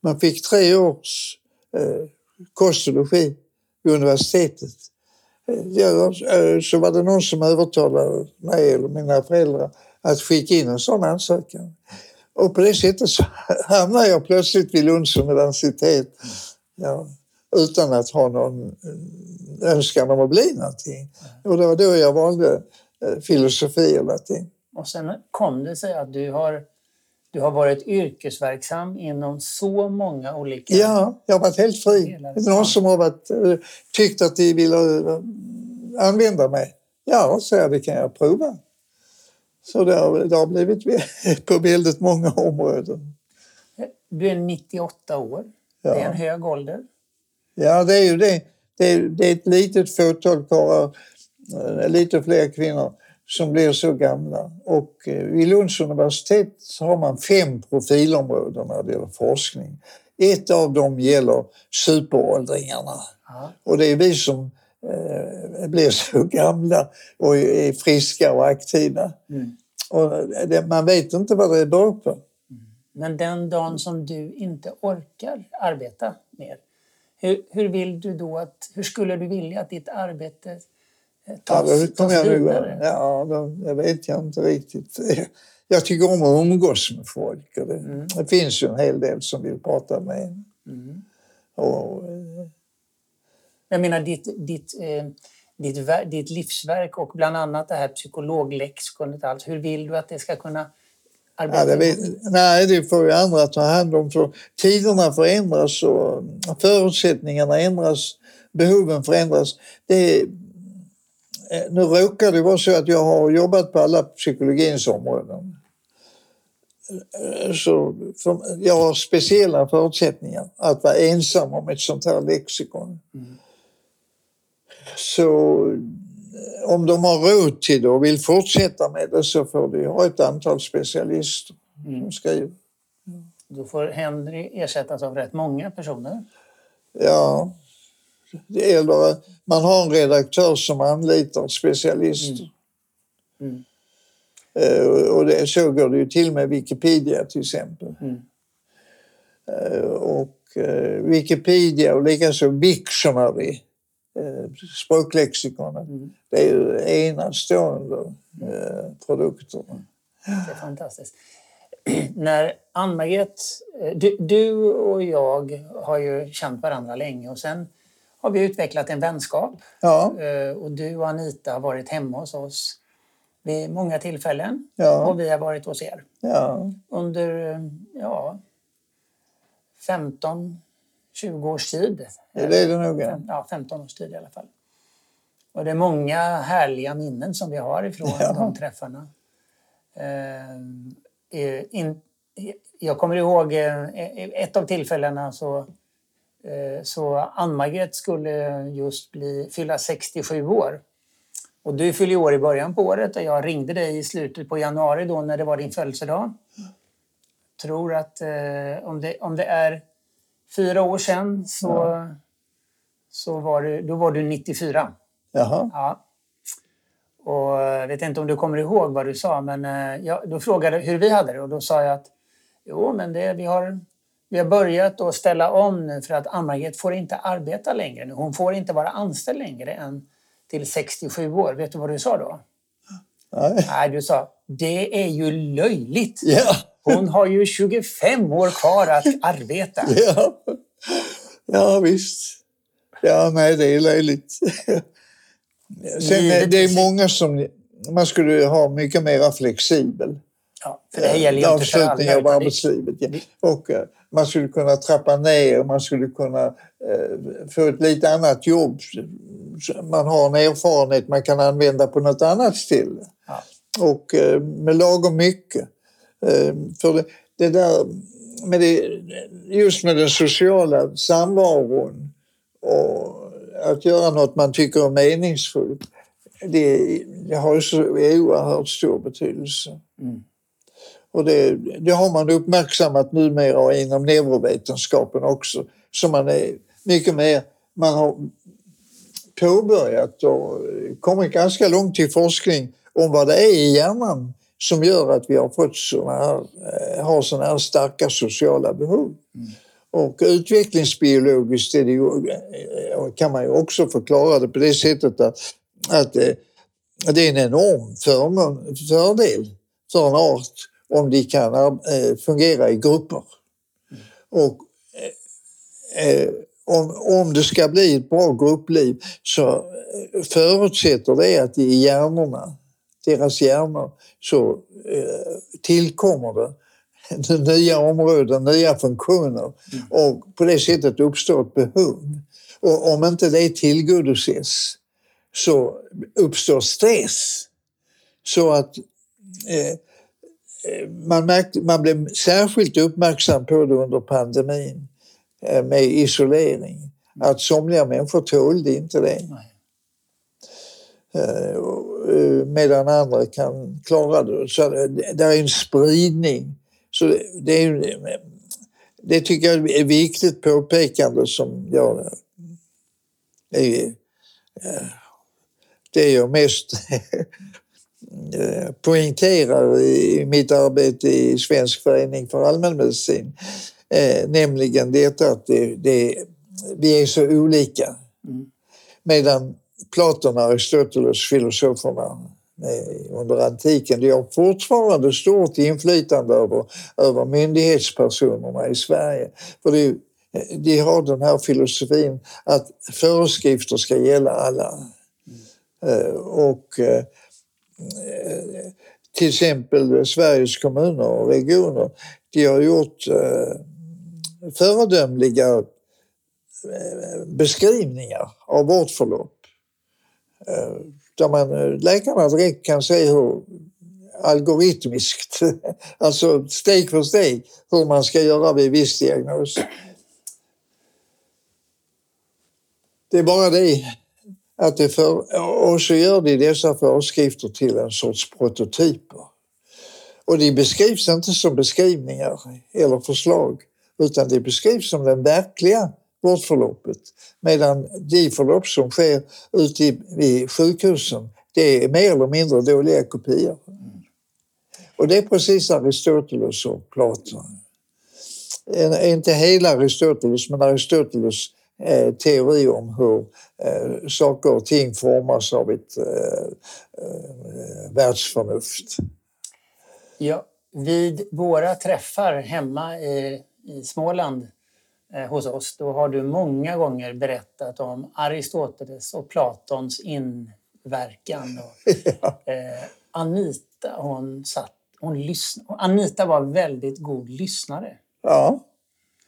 Man fick tre års kost och logi vid universitetet. Ja, eh, så var det någon som övertalade mig eller mina föräldrar att skicka in en sån ansökan. Och på det sättet så hamnade jag plötsligt vid Lunds universitet ja, utan att ha någon eh, önskan om att bli någonting. Och det var då jag valde eh, filosofi och latin. Och sen kom det sig att du har du har varit yrkesverksam inom så många olika... Ja, jag har varit helt fri. Det är någon som har varit, eh, tyckt att de vill eh, använda mig. Ja, så jag, det kan jag prova. Så det har, det har blivit på väldigt många områden. Du är 98 år. Ja. Det är en hög ålder. Ja, det är ju det. Det är, det är ett litet fåtal karlar, eh, lite fler kvinnor som blir så gamla. Och eh, vid Lunds universitet har man fem profilområden när det gäller forskning. Ett av dem gäller superåldringarna. Ja. Och det är vi som eh, blir så gamla och är friska och aktiva. Mm. Och det, man vet inte vad det beror på. Mm. Men den dagen som du inte orkar arbeta mer, hur, hur, vill du då att, hur skulle du vilja att ditt arbete tas, ja, tas vidare? Ja, det, vet jag inte riktigt. Jag tycker om att umgås med folk. Det, mm. det finns ju en hel del som vill prata med en. Mm. Och, eh, jag menar ditt, ditt, eh, ditt, ditt livsverk och bland annat det här psykologlexikonet. Hur vill du att det ska kunna arbeta? Ja, det vet, nej, det får ju andra ta hand om. För tiderna förändras och förutsättningarna ändras, behoven förändras. Det, Eh, nu råkar det vara så att jag har jobbat på alla psykologins områden. Eh, så jag har speciella förutsättningar att vara ensam om ett sånt här lexikon. Mm. Så eh, om de har råd till det och vill fortsätta med det så får de ha ett antal specialister mm. som skriver. Då får Henry ersättas av rätt många personer. Ja, eller man har en redaktör som anlitar specialister. Mm. Mm. Uh, och det, så går det ju till med Wikipedia till exempel. Mm. Uh, och uh, Wikipedia och likaså Wiktionary eh, språklexikonet. Mm. Det är ju enastående eh, produkter. Det är fantastiskt. När Ann-Margret, eh, du, du och jag har ju känt varandra länge och sen har vi utvecklat en vänskap. Ja, Eh, Och du och Anita har varit hemma hos oss vid många tillfällen. Ja. Och vi har varit hos er. ja, Under, eh, ja, 15-20 års tid. det är det nog. Ja. Fem- Ja, 15 års tid i alla fall. Och det är många härliga minnen som vi har ifrån Ja. de träffarna. Eh, jag kommer ihåg ett av tillfällena så, så Ann-Margret skulle just bli, fylla 67 år. Och du fyller år i början på året och jag ringde dig i slutet på januari då när det var din födelsedag. Tror att eh, om, det, om det är fyra år sedan så, så var du, då var du 94. Jaha. Ja. Och jag vet inte om du kommer ihåg vad du sa, men eh, jag, då frågade hur vi hade det och då sa jag att jo, men det, vi, har, vi har börjat att ställa om nu för att Ann-Margret får inte arbeta längre nu. Hon får inte vara anställd längre än till 67 år. Vet du vad du sa då? Nej. Nej, du sa det är ju löjligt. Ja, Hon har ju 25 år kvar att arbeta. ja. ja, visst. Ja, nej, det är löjligt. Sen det är många som... Man skulle ha mycket mer flexibel Ja, för det gäller ju inte för alla. avslutning av arbetslivet. Ja. Och eh, man skulle kunna trappa ner, man skulle kunna eh, få ett lite annat jobb. Man har en erfarenhet man kan använda på något annat ställe. Ja. Och eh, med lagom mycket. Eh, för det, det där med det, just med den sociala samvaron och att göra något man tycker är meningsfullt. Det, det har ju så oerhört stor betydelse. Mm. Och det, det har man uppmärksammat numera inom neurovetenskapen också. Så man är mycket mer, man har påbörjat och kommit ganska långt i forskning om vad det är i hjärnan som gör att vi har fått såna här, eh, har såna här starka sociala behov. Och utvecklingsbiologiskt är det ju, eh, kan man ju också förklara det på det sättet att, att eh, det är en enorm förmån, fördel för en art om de kan eh, fungera i grupper. Och eh, eh, om, om det ska bli ett bra gruppliv så eh, förutsätter det att i hjärnorna, deras hjärnor, så eh, tillkommer det nya områden, nya funktioner och på det sättet uppstår ett behov. Och om inte det tillgodoses så uppstår stress. Så att eh, man, märkte, man blev särskilt uppmärksam på det under pandemin eh, med isolering. Att somliga människor tålde inte det. Eh, eh, medan andra kan klara det. Så det är en spridning. Så det, är, det tycker jag är viktigt påpekande som jag är, eh, det jag mest eh, poängterar i mitt arbete i Svensk förening för allmänmedicin. Eh, nämligen detta att det, det, vi är så olika. Mm. Medan Platon Aristoteles, filosoferna eh, under antiken, de har fortfarande stort inflytande över, över myndighetspersonerna i Sverige. För det, de har den här filosofin att föreskrifter ska gälla alla. Eh, Och eh, till exempel Sveriges kommuner och regioner, de har gjort eh, föredömliga eh, beskrivningar av vårdförlopp. Eh, Där man, eh, läkarna direkt kan se hur algoritmiskt, alltså steg för steg, hur man ska göra vid viss diagnos. Det är bara det att det för, och så gör de dessa föreskrifter till en sorts prototyper. Och de beskrivs inte som beskrivningar eller förslag utan de beskrivs som det verkliga vårdförloppet. Medan de förlopp som sker ute i, sjukhusen det är mer eller mindre dåliga kopior. Och det är precis Aristoteles och Platon. Inte hela Aristoteles, men Aristoteles eh, teori om hur eh, saker och ting formas av ett eh, världsförnuft. Ja, vid våra träffar hemma i, i Småland hos oss, då har du många gånger berättat om Aristoteles och Platons inverkan. Och, ja. Anita, hon satt, hon lyssnade. Anita var väldigt god lyssnare. ja,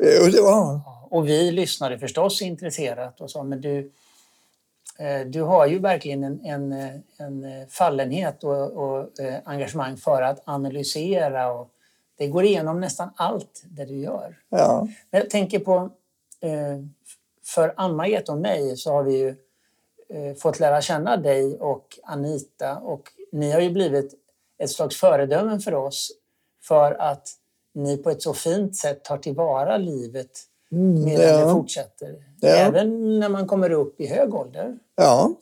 Jo, det var han. Och vi lyssnade förstås intresserat och sa, men du, eh, du har ju verkligen en, en, eh, en eh, fallenhet och, och eh, engagemang för att analysera och det går igenom nästan allt det du gör. Ja. Men jag tänker på, eh, för Ann-Margret och mig så har vi ju eh, fått lära känna dig och Anita och ni har ju blivit ett slags föredömen för oss för att ni på ett så fint sätt tar tillvara livet Mm, medan det ja. fortsätter. Ja. Även när man kommer upp i hög ålder. ja.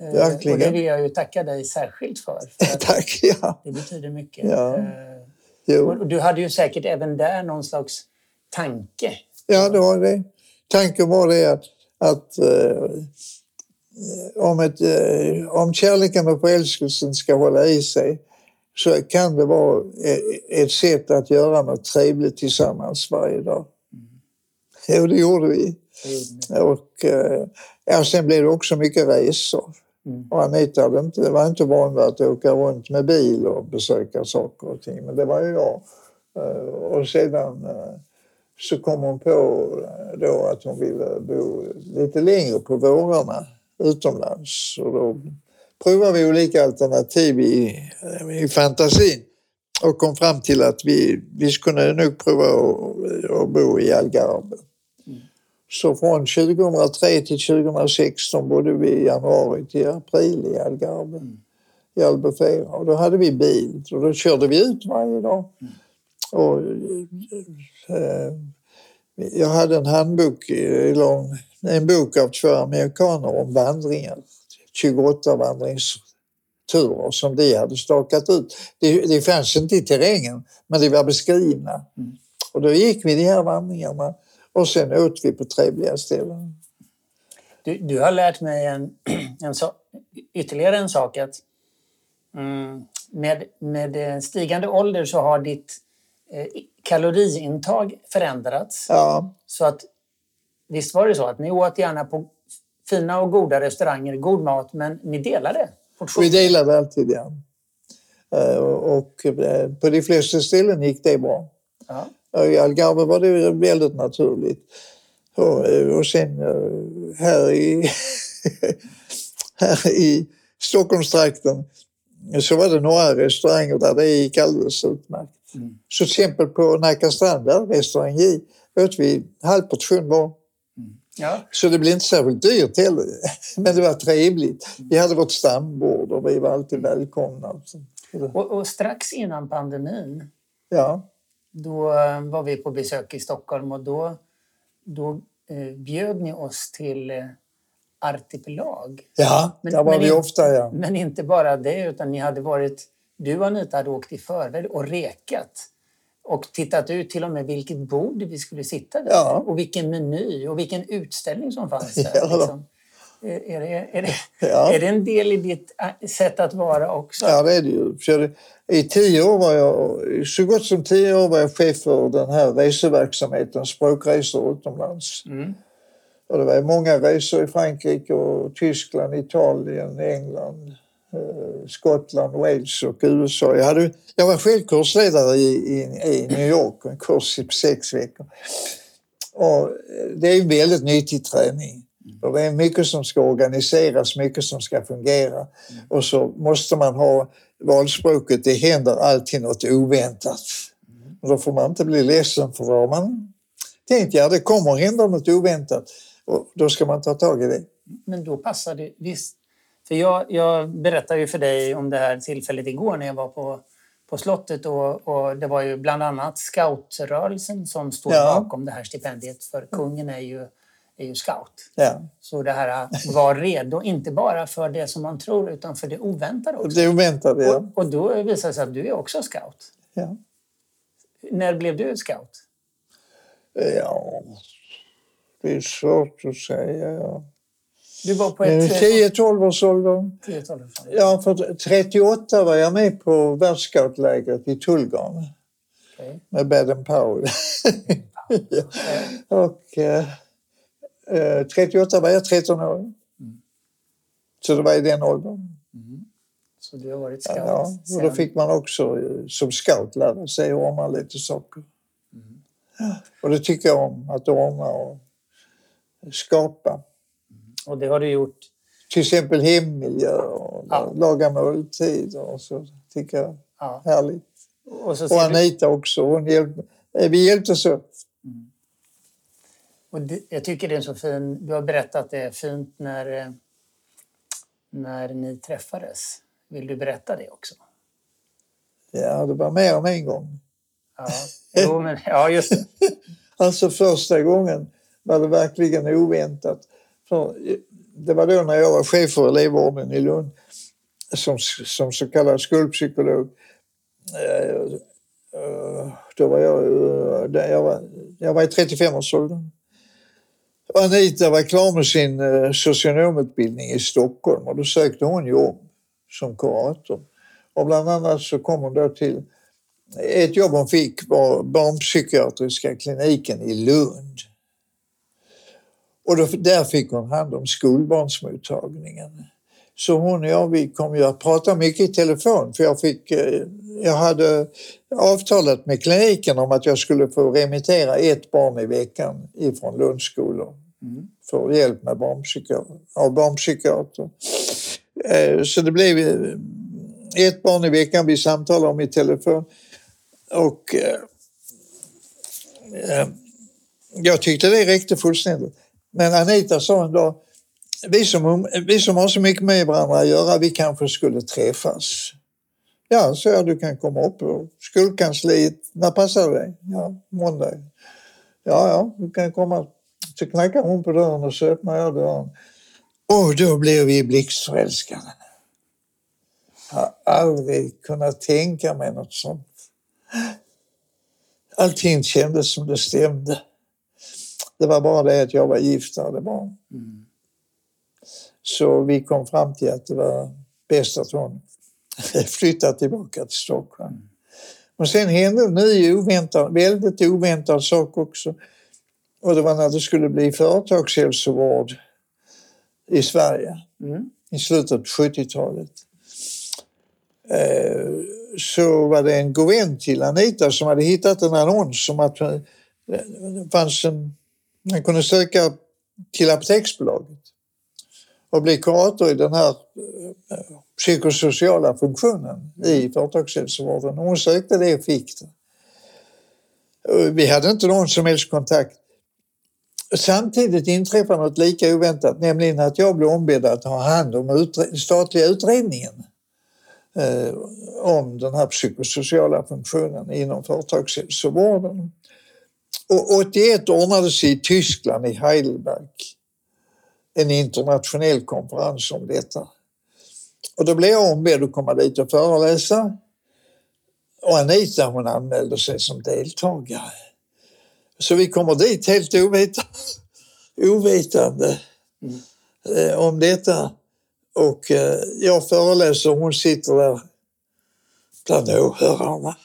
Eh, Verkligen. Och det vill jag ju tacka dig särskilt för. för tack. Ja. det betyder mycket. Ja. Eh, Jo. Du hade ju säkert även där någon slags tanke. Ja, det var det. Tanken var det att, att eh, om, ett, om kärleken och förälskelsen ska hålla i sig så kan det vara eh, ett sätt att göra något trevligt tillsammans varje dag. Jo, det gjorde vi. Och, eh, ja, sen blev det också mycket resor. Mm. Och Anita hade inte, var inte van vid att åka runt med bil och besöka saker och ting, men det var ju jag. Eh, Och sedan eh, så kom hon på då att hon ville bo lite längre på vårarna utomlands. Och då provade vi olika alternativ i, i fantasin och kom fram till att vi, vi skulle nog prova att, bo i Algarve. Så från 2003 till 2016 bodde vi i januari till april i Algarve, i Albufeira. Och då hade vi bil och då körde vi ut varje dag. Och, eh, jag hade en handbok, en- en bok av två amerikaner om vandringar. 28 vandringsturer som de hade stakat ut. Det, det fanns inte i terrängen, men de var beskrivna. Och då gick vi de här vandringarna och sen åt vi på trevliga ställen. Du, du har lärt mig en, en so ytterligare en sak. att mm, med, med eh, stigande ålder så har ditt eh, kaloriintag förändrats. Ja, Så att, visst var det så att ni åt gärna på fina och goda restauranger, god mat, men ni delade vi delade alltid ja. Eh, Och eh, på de flesta ställen gick det bra. Ja. I Algarve var det väldigt naturligt. Och, eh, sen här i, här i Stockholmstrakten så var det några restauranger där det gick alldeles utmärkt. Mm. Så till exempel på Nacka strand, där, restaurang J, åt vi halv portion var. Ja. Så det blev inte särskilt dyrt heller. Men det var trevligt. Vi hade vårt stambord och vi var alltid välkomna. Och, och strax innan pandemin Ja, då var vi på besök i Stockholm och då, då eh, bjöd ni oss till eh, Artipelag. ja Men- där var men vi in- ofta. Ja. Men inte bara det, utan ni hade varit... Du Anita hade åkt i förväg och rekat och tittat ut till och med vilket bord vi skulle sitta vid Ja. och vilken meny och vilken utställning som fanns där. Ja. Liksom. Är, det, är, det, Ja. är det en del i ditt äh, sätt att vara också? Ja, det är det ju. För I tio år var jag, så gott som tio år var jag chef för den här reseverksamheten, språkresor utomlands. Mm. Och det var många resor i Frankrike, och Tyskland, Italien, England, Eh, Skottland, Wales och USA. Jag, hade, jag var själv kursledare i, i, i New York, en kurs i sex veckor. Och eh, det är väldigt nyttig träning. Och det är mycket som ska organiseras, mycket som ska fungera. Och så måste man ha valspråket, det händer alltid något oväntat. Och då får man inte bli ledsen för vad man tänkt, ja det kommer hända något oväntat. Och då ska man ta tag i det. Men då passar det visst. För jag, jag berättade ju för dig om det här tillfället igår när jag var på, på slottet och, och det var ju bland annat scoutrörelsen som står Ja. bakom det här stipendiet för kungen är ju, är ju scout. Ja. Så det här att vara redo, inte bara för det som man tror utan för det oväntade också. Det oväntade, ja. Och, och då visar det sig att du är också scout. ja. När blev du scout? Ja, Det är svårt att säga. Ja. Du var på ett... 10-12 års ålder. 10-12 Ja, för 38 var jag med på världsscoutlägret i Tullgarn Okej. med Baden Powell. ja. Och eh, eh, 38 var jag 13 år. Så det var i den åldern. Så du har varit scout Ja, och då fick man också eh, som scout lära sig att ordna lite saker. Ja, och det tycker jag om, att ordna och skapa. Och det har du gjort. Till exempel hemmiljö och Ja. laga måltider och så. tycker jag Ja. härligt. Och, så Och ser du, Anita också. Hon hjälpte, eh, vi hjälptes åt. och det, jag tycker det är så fin... Du har berättat det är fint när, eh, när ni träffades. Vill du berätta det också? Ja, det var mer än en gång. Ja, jo, men, ja just det. Alltså första gången var det verkligen oväntat. För det var då när jag var chef för elevvården i Lund som, som så kallad skolpsykolog. Eh, eh, då var jag, eh, jag, var, jag var i 35-årsåldern. Anita var klar med sin socionomutbildning i Stockholm och då sökte hon jobb som kurator. Och bland annat så kom hon då till ett jobb hon fick var barnpsykiatriska kliniken i Lund. Och då, där fick hon hand om skolbarnsmottagningen. Så hon och jag vi kom ju att prata mycket i telefon för jag, fick, eh, jag hade avtalat med kliniken om att jag skulle få remittera ett barn i veckan ifrån Lundskolor för hjälp med barnpsykiater, av barnpsykiater. Eh, Så det blev eh, ett barn i veckan vi samtalade om i telefon. Och jag tyckte det räckte fullständigt. Men Anita sa en dag, vi som, vi som har så mycket med varandra att göra, vi kanske skulle träffas. Ja, så jag, du kan komma upp på skolkansliet. När passar det dig? Ja, måndag. Ja, ja, du kan komma. Så knackar hon på dörren och så öppnar jag dörren. Och då blev vi blixtförälskade. Jag har aldrig kunnat tänka mig något sånt. Allting kändes som det stämde. Det var bara det att jag var gift och hade barn. Så vi kom fram till att det var bäst att hon flyttade tillbaka till Stockholm. Och sen hände en ny oväntad, väldigt oväntad sak också. Och det var när det skulle bli företagshälsovård i Sverige Mm. i slutet på 70-talet. Eh, så var det en god vän till Anita som hade hittat en annons om att eh, det fanns en, man kunde söka till Apoteksbolaget och bli kurator i den här eh, psykosociala funktionen i företagshälsovården. Hon sökte det och fick det. Eh, vi hade inte någon som helst kontakt. Samtidigt inträffade något lika oväntat, nämligen att jag blev ombedd att ha hand om utre- statliga utredningen eh, om den här psykosociala funktionen inom företagshälsovården. Och 81 ordnades i Tyskland, i Heidelberg, en internationell konferens om detta. Och då blev jag ombedd att komma dit och föreläsa. Och Anita hon anmälde sig som deltagare. Så vi kommer dit helt ovetande, ovetande eh, om detta. Och eh, jag föreläser och hon sitter där bland åhörarna.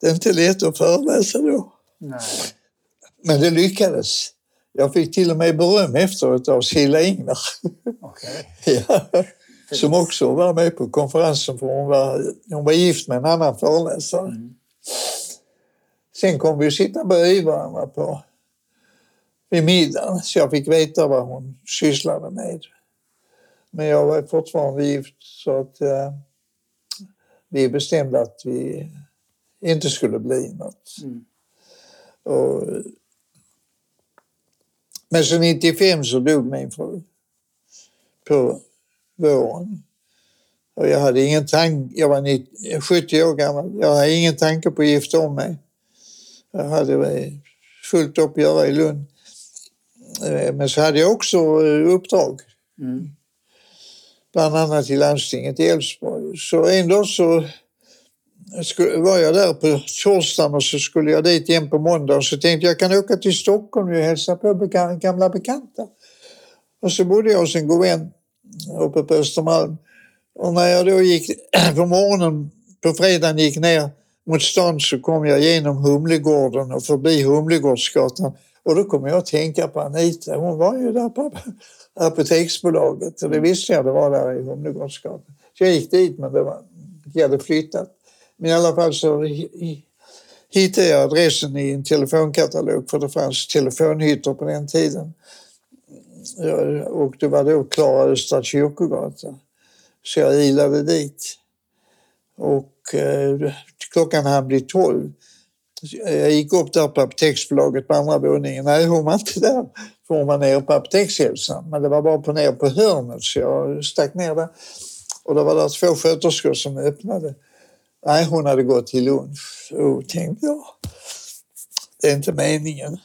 Det är inte lätt att föreläsa då. Nej. Men det lyckades. Jag fick till och med beröm efteråt av Silla Ingner. Okej. Ja, som också var med på konferensen för hon var, hon var gift med en annan föreläsare. Sen kom vi att sitta bredvid varandra på, vid middagen så jag fick veta vad hon sysslade med. Men jag var fortfarande gift så att eh, vi bestämde att vi inte skulle bli något. Mm. Och, men så 95 så dog min fru på våren. Och jag hade ingen tanke, jag var 90, 70 år gammal, jag hade ingen tanke på att gifta om mig. Jag hade fullt upp att göra i Lund. Eh, Men så hade jag också eh, uppdrag, Mm. bland annat i landstinget i Älvsborg. Så en dag så var jag där på torsdagen och så skulle jag dit igen på måndag och så tänkte jag kan åka till Stockholm och hälsa på gamla bekanta. Och så bodde jag hos en god vän uppe på Östermalm. Och när jag då gick på morgonen på fredagen gick ner mot stan så kom jag genom Humlegården och förbi Humlegårdsgatan. Och då kom jag att tänka på Anita. Hon var ju där på Apoteksbolaget och det visste jag det var där i Humlegårdsgatan. Så jag gick dit men det var, jag hade flyttat. Men i alla fall så hittade jag adressen i en telefonkatalog för det fanns telefonhytter på den tiden. Och det var då Klara Östra kyrkogata. Så jag ilade dit. Och eh, klockan hann bli tolv. Jag gick upp där på Apoteksbolaget på andra våningen. Nej, hon var inte där. För hon var nere på Apotekshälsan. Men det var bara på ner på hörnet så jag stack ner där. Och då var det två sköterskor som öppnade. Nej, hon hade gått till lunch. Och tänkte jag, det är inte meningen.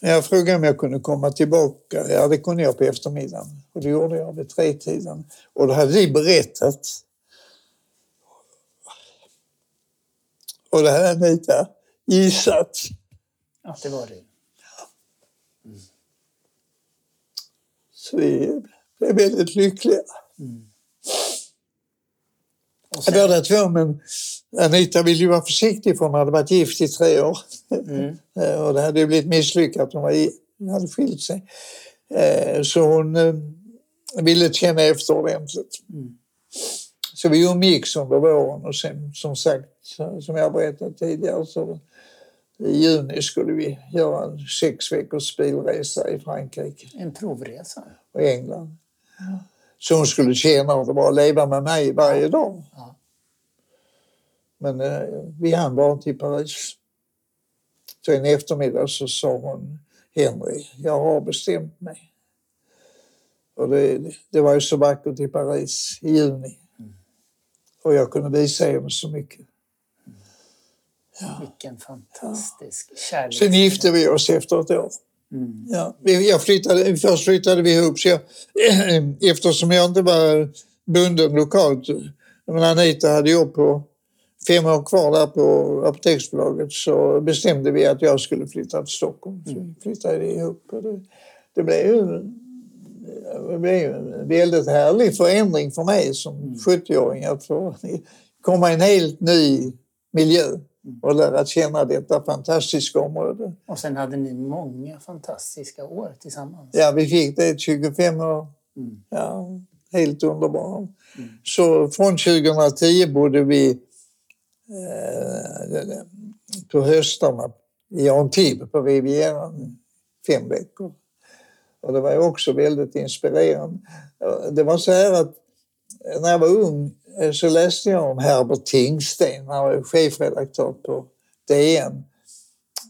Men Jag frågade om jag kunde komma tillbaka. Ja, det kunde jag på eftermiddagen. Och det gjorde jag vid tretiden. Och då hade de berättat. Och det hade Anita gissat. Ja, det var det. Så vi blev väldigt lyckliga. Och sen, Båda två, men Anita ville ju vara försiktig för hon hade varit gift i tre år. mm, Eh, Och det hade ju blivit misslyckat. Hon var hade skilt sig. Eh, Så hon eh, ville känna efter ordentligt. Mm. Så vi umgicks under våren och sen som sagt, som jag berättat tidigare, så i juni skulle vi göra en sex veckors bilresa i Frankrike en provresa. och England. Så hon skulle det var att leva med mig varje dag. Ja. Men eh, vi hann bara till Paris. Så en eftermiddag så sa hon, Henry, jag har bestämt mig. Och det, det var ju så vackert i Paris i juni. Och jag kunde visa henne så mycket. Vilken fantastisk kärlek. Sen gifte vi oss efter ett år. Mm. Ja, jag flyttade, först flyttade vi ihop, så jag, eftersom jag inte var bunden lokalt. Men Anita hade jobb på fem år kvar där på Apoteksbolaget så bestämde vi att jag skulle flytta till Stockholm. Så vi flyttade ihop. Det, det blev ju det blev en väldigt härlig förändring för mig som 70-åring att få komma i en helt ny miljö och lära känna detta fantastiska område. Och sen hade ni många fantastiska år tillsammans. Ja, vi fick det 25 år. Mm. Ja, helt underbart. Så från 2010 bodde vi eh, på höstarna i Antibes på Rivieran fem veckor. Och det var också väldigt inspirerande. Det var så här att när jag var ung så läste jag om Herbert Tingsten, han var chefredaktör på DN,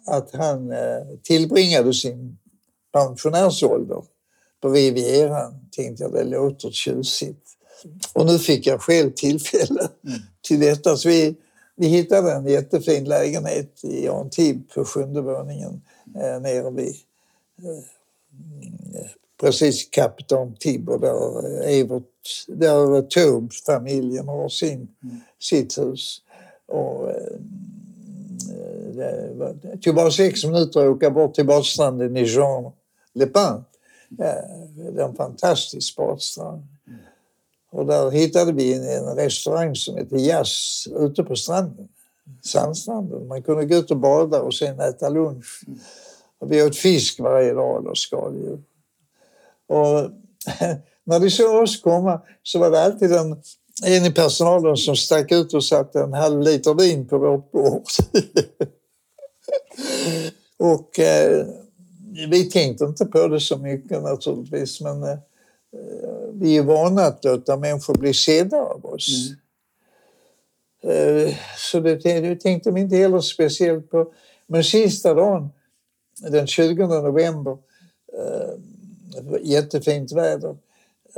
att han eh, tillbringade sin pensionärsålder på Rivieran. Tänkte jag, det låter tjusigt. Och nu fick jag själv tillfälle till detta. Så vi, vi hittade en jättefin lägenhet i Antibes på sjunde våningen eh, nere vid eh, precis Kapitän Tibber där Evert, där Taube-familjen har sin, sitt hus. Och, eh, det, var, det tog bara sex minuter att åka bort till badstranden i Jean Le Pin. Ja, det är en fantastisk badstrand. Och där hittade vi en, en restaurang som heter Jazz ute på stranden. Sandstranden. Man kunde gå ut och bada och sen äta lunch. Och vi åt fisk varje dag eller skaldjur. Och när de såg oss komma så var det alltid en, en i personalen som stack ut och satte en halv liter vin på vårt bord. och eh, vi tänkte inte på det så mycket naturligtvis men eh, vi är vana att låta människor bli sedda av oss. Eh, så det, det tänkte vi inte heller speciellt på. Men sista dagen, den 20 november, eh, jättefint väder,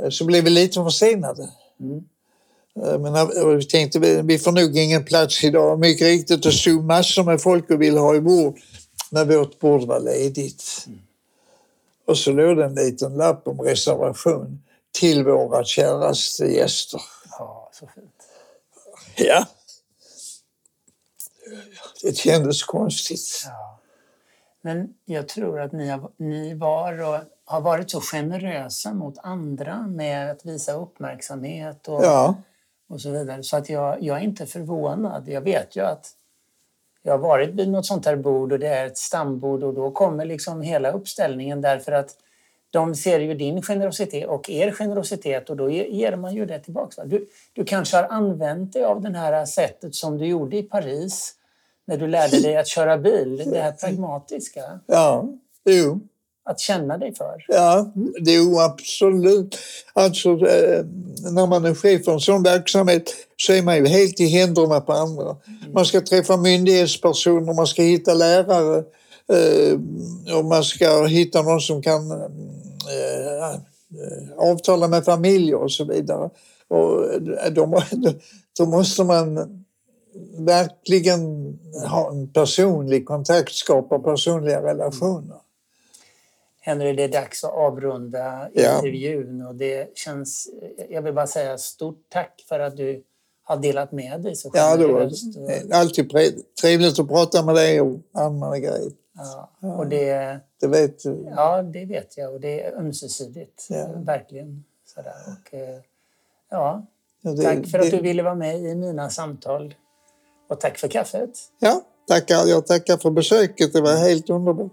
så blev vi lite försenade. Mm. Eh, Men när- vi tänkte vi, får nog ingen plats idag. Mycket riktigt, det stod massor med folk och ville ha i bord. Men vårt bord var ledigt. Och så låg det en liten lapp om reservation till våra käraste gäster. Ja, så fint. Ja. Det kändes konstigt. Ja. Men jag tror att ni, ni var och har varit så generösa mot andra med att visa uppmärksamhet och, Ja, och så vidare. Så att jag, jag är inte förvånad. Jag vet ju att jag har varit vid något sånt här bord och det är ett stambord och då kommer liksom hela uppställningen därför att de ser ju din generositet och er generositet och då ge- ger man ju det tillbaka. Du, du kanske har använt dig av det här sättet som du gjorde i Paris när du lärde dig att köra bil, det här pragmatiska, ja, jo. Att känna dig för. Ja, det är absolut. Alltså, eh, när man är chef för en sån verksamhet så är man ju helt i händerna på andra. Man ska träffa myndighetspersoner, man ska hitta lärare eh, och man ska hitta någon som kan eh, avtala med familjer och så vidare. Och då, då måste man verkligen ha en personlig kontakt, skapa personliga relationer. Henry, det är dags att avrunda Ja. intervjun och det känns, jag vill bara säga stort tack för att du har delat med dig så Ja, det var alltid trevligt att prata med dig och Ann-Marie. Ja, och det, Det vet du. ja, det vet jag och det är ömsesidigt. Ja. Verkligen. Sådär. Och, eh, ja, Ja, det- tack för att det- du ville vara med i mina samtal. Och tack för kaffet. Ja, tackar. Jag tackar för besöket. Det var helt underbart.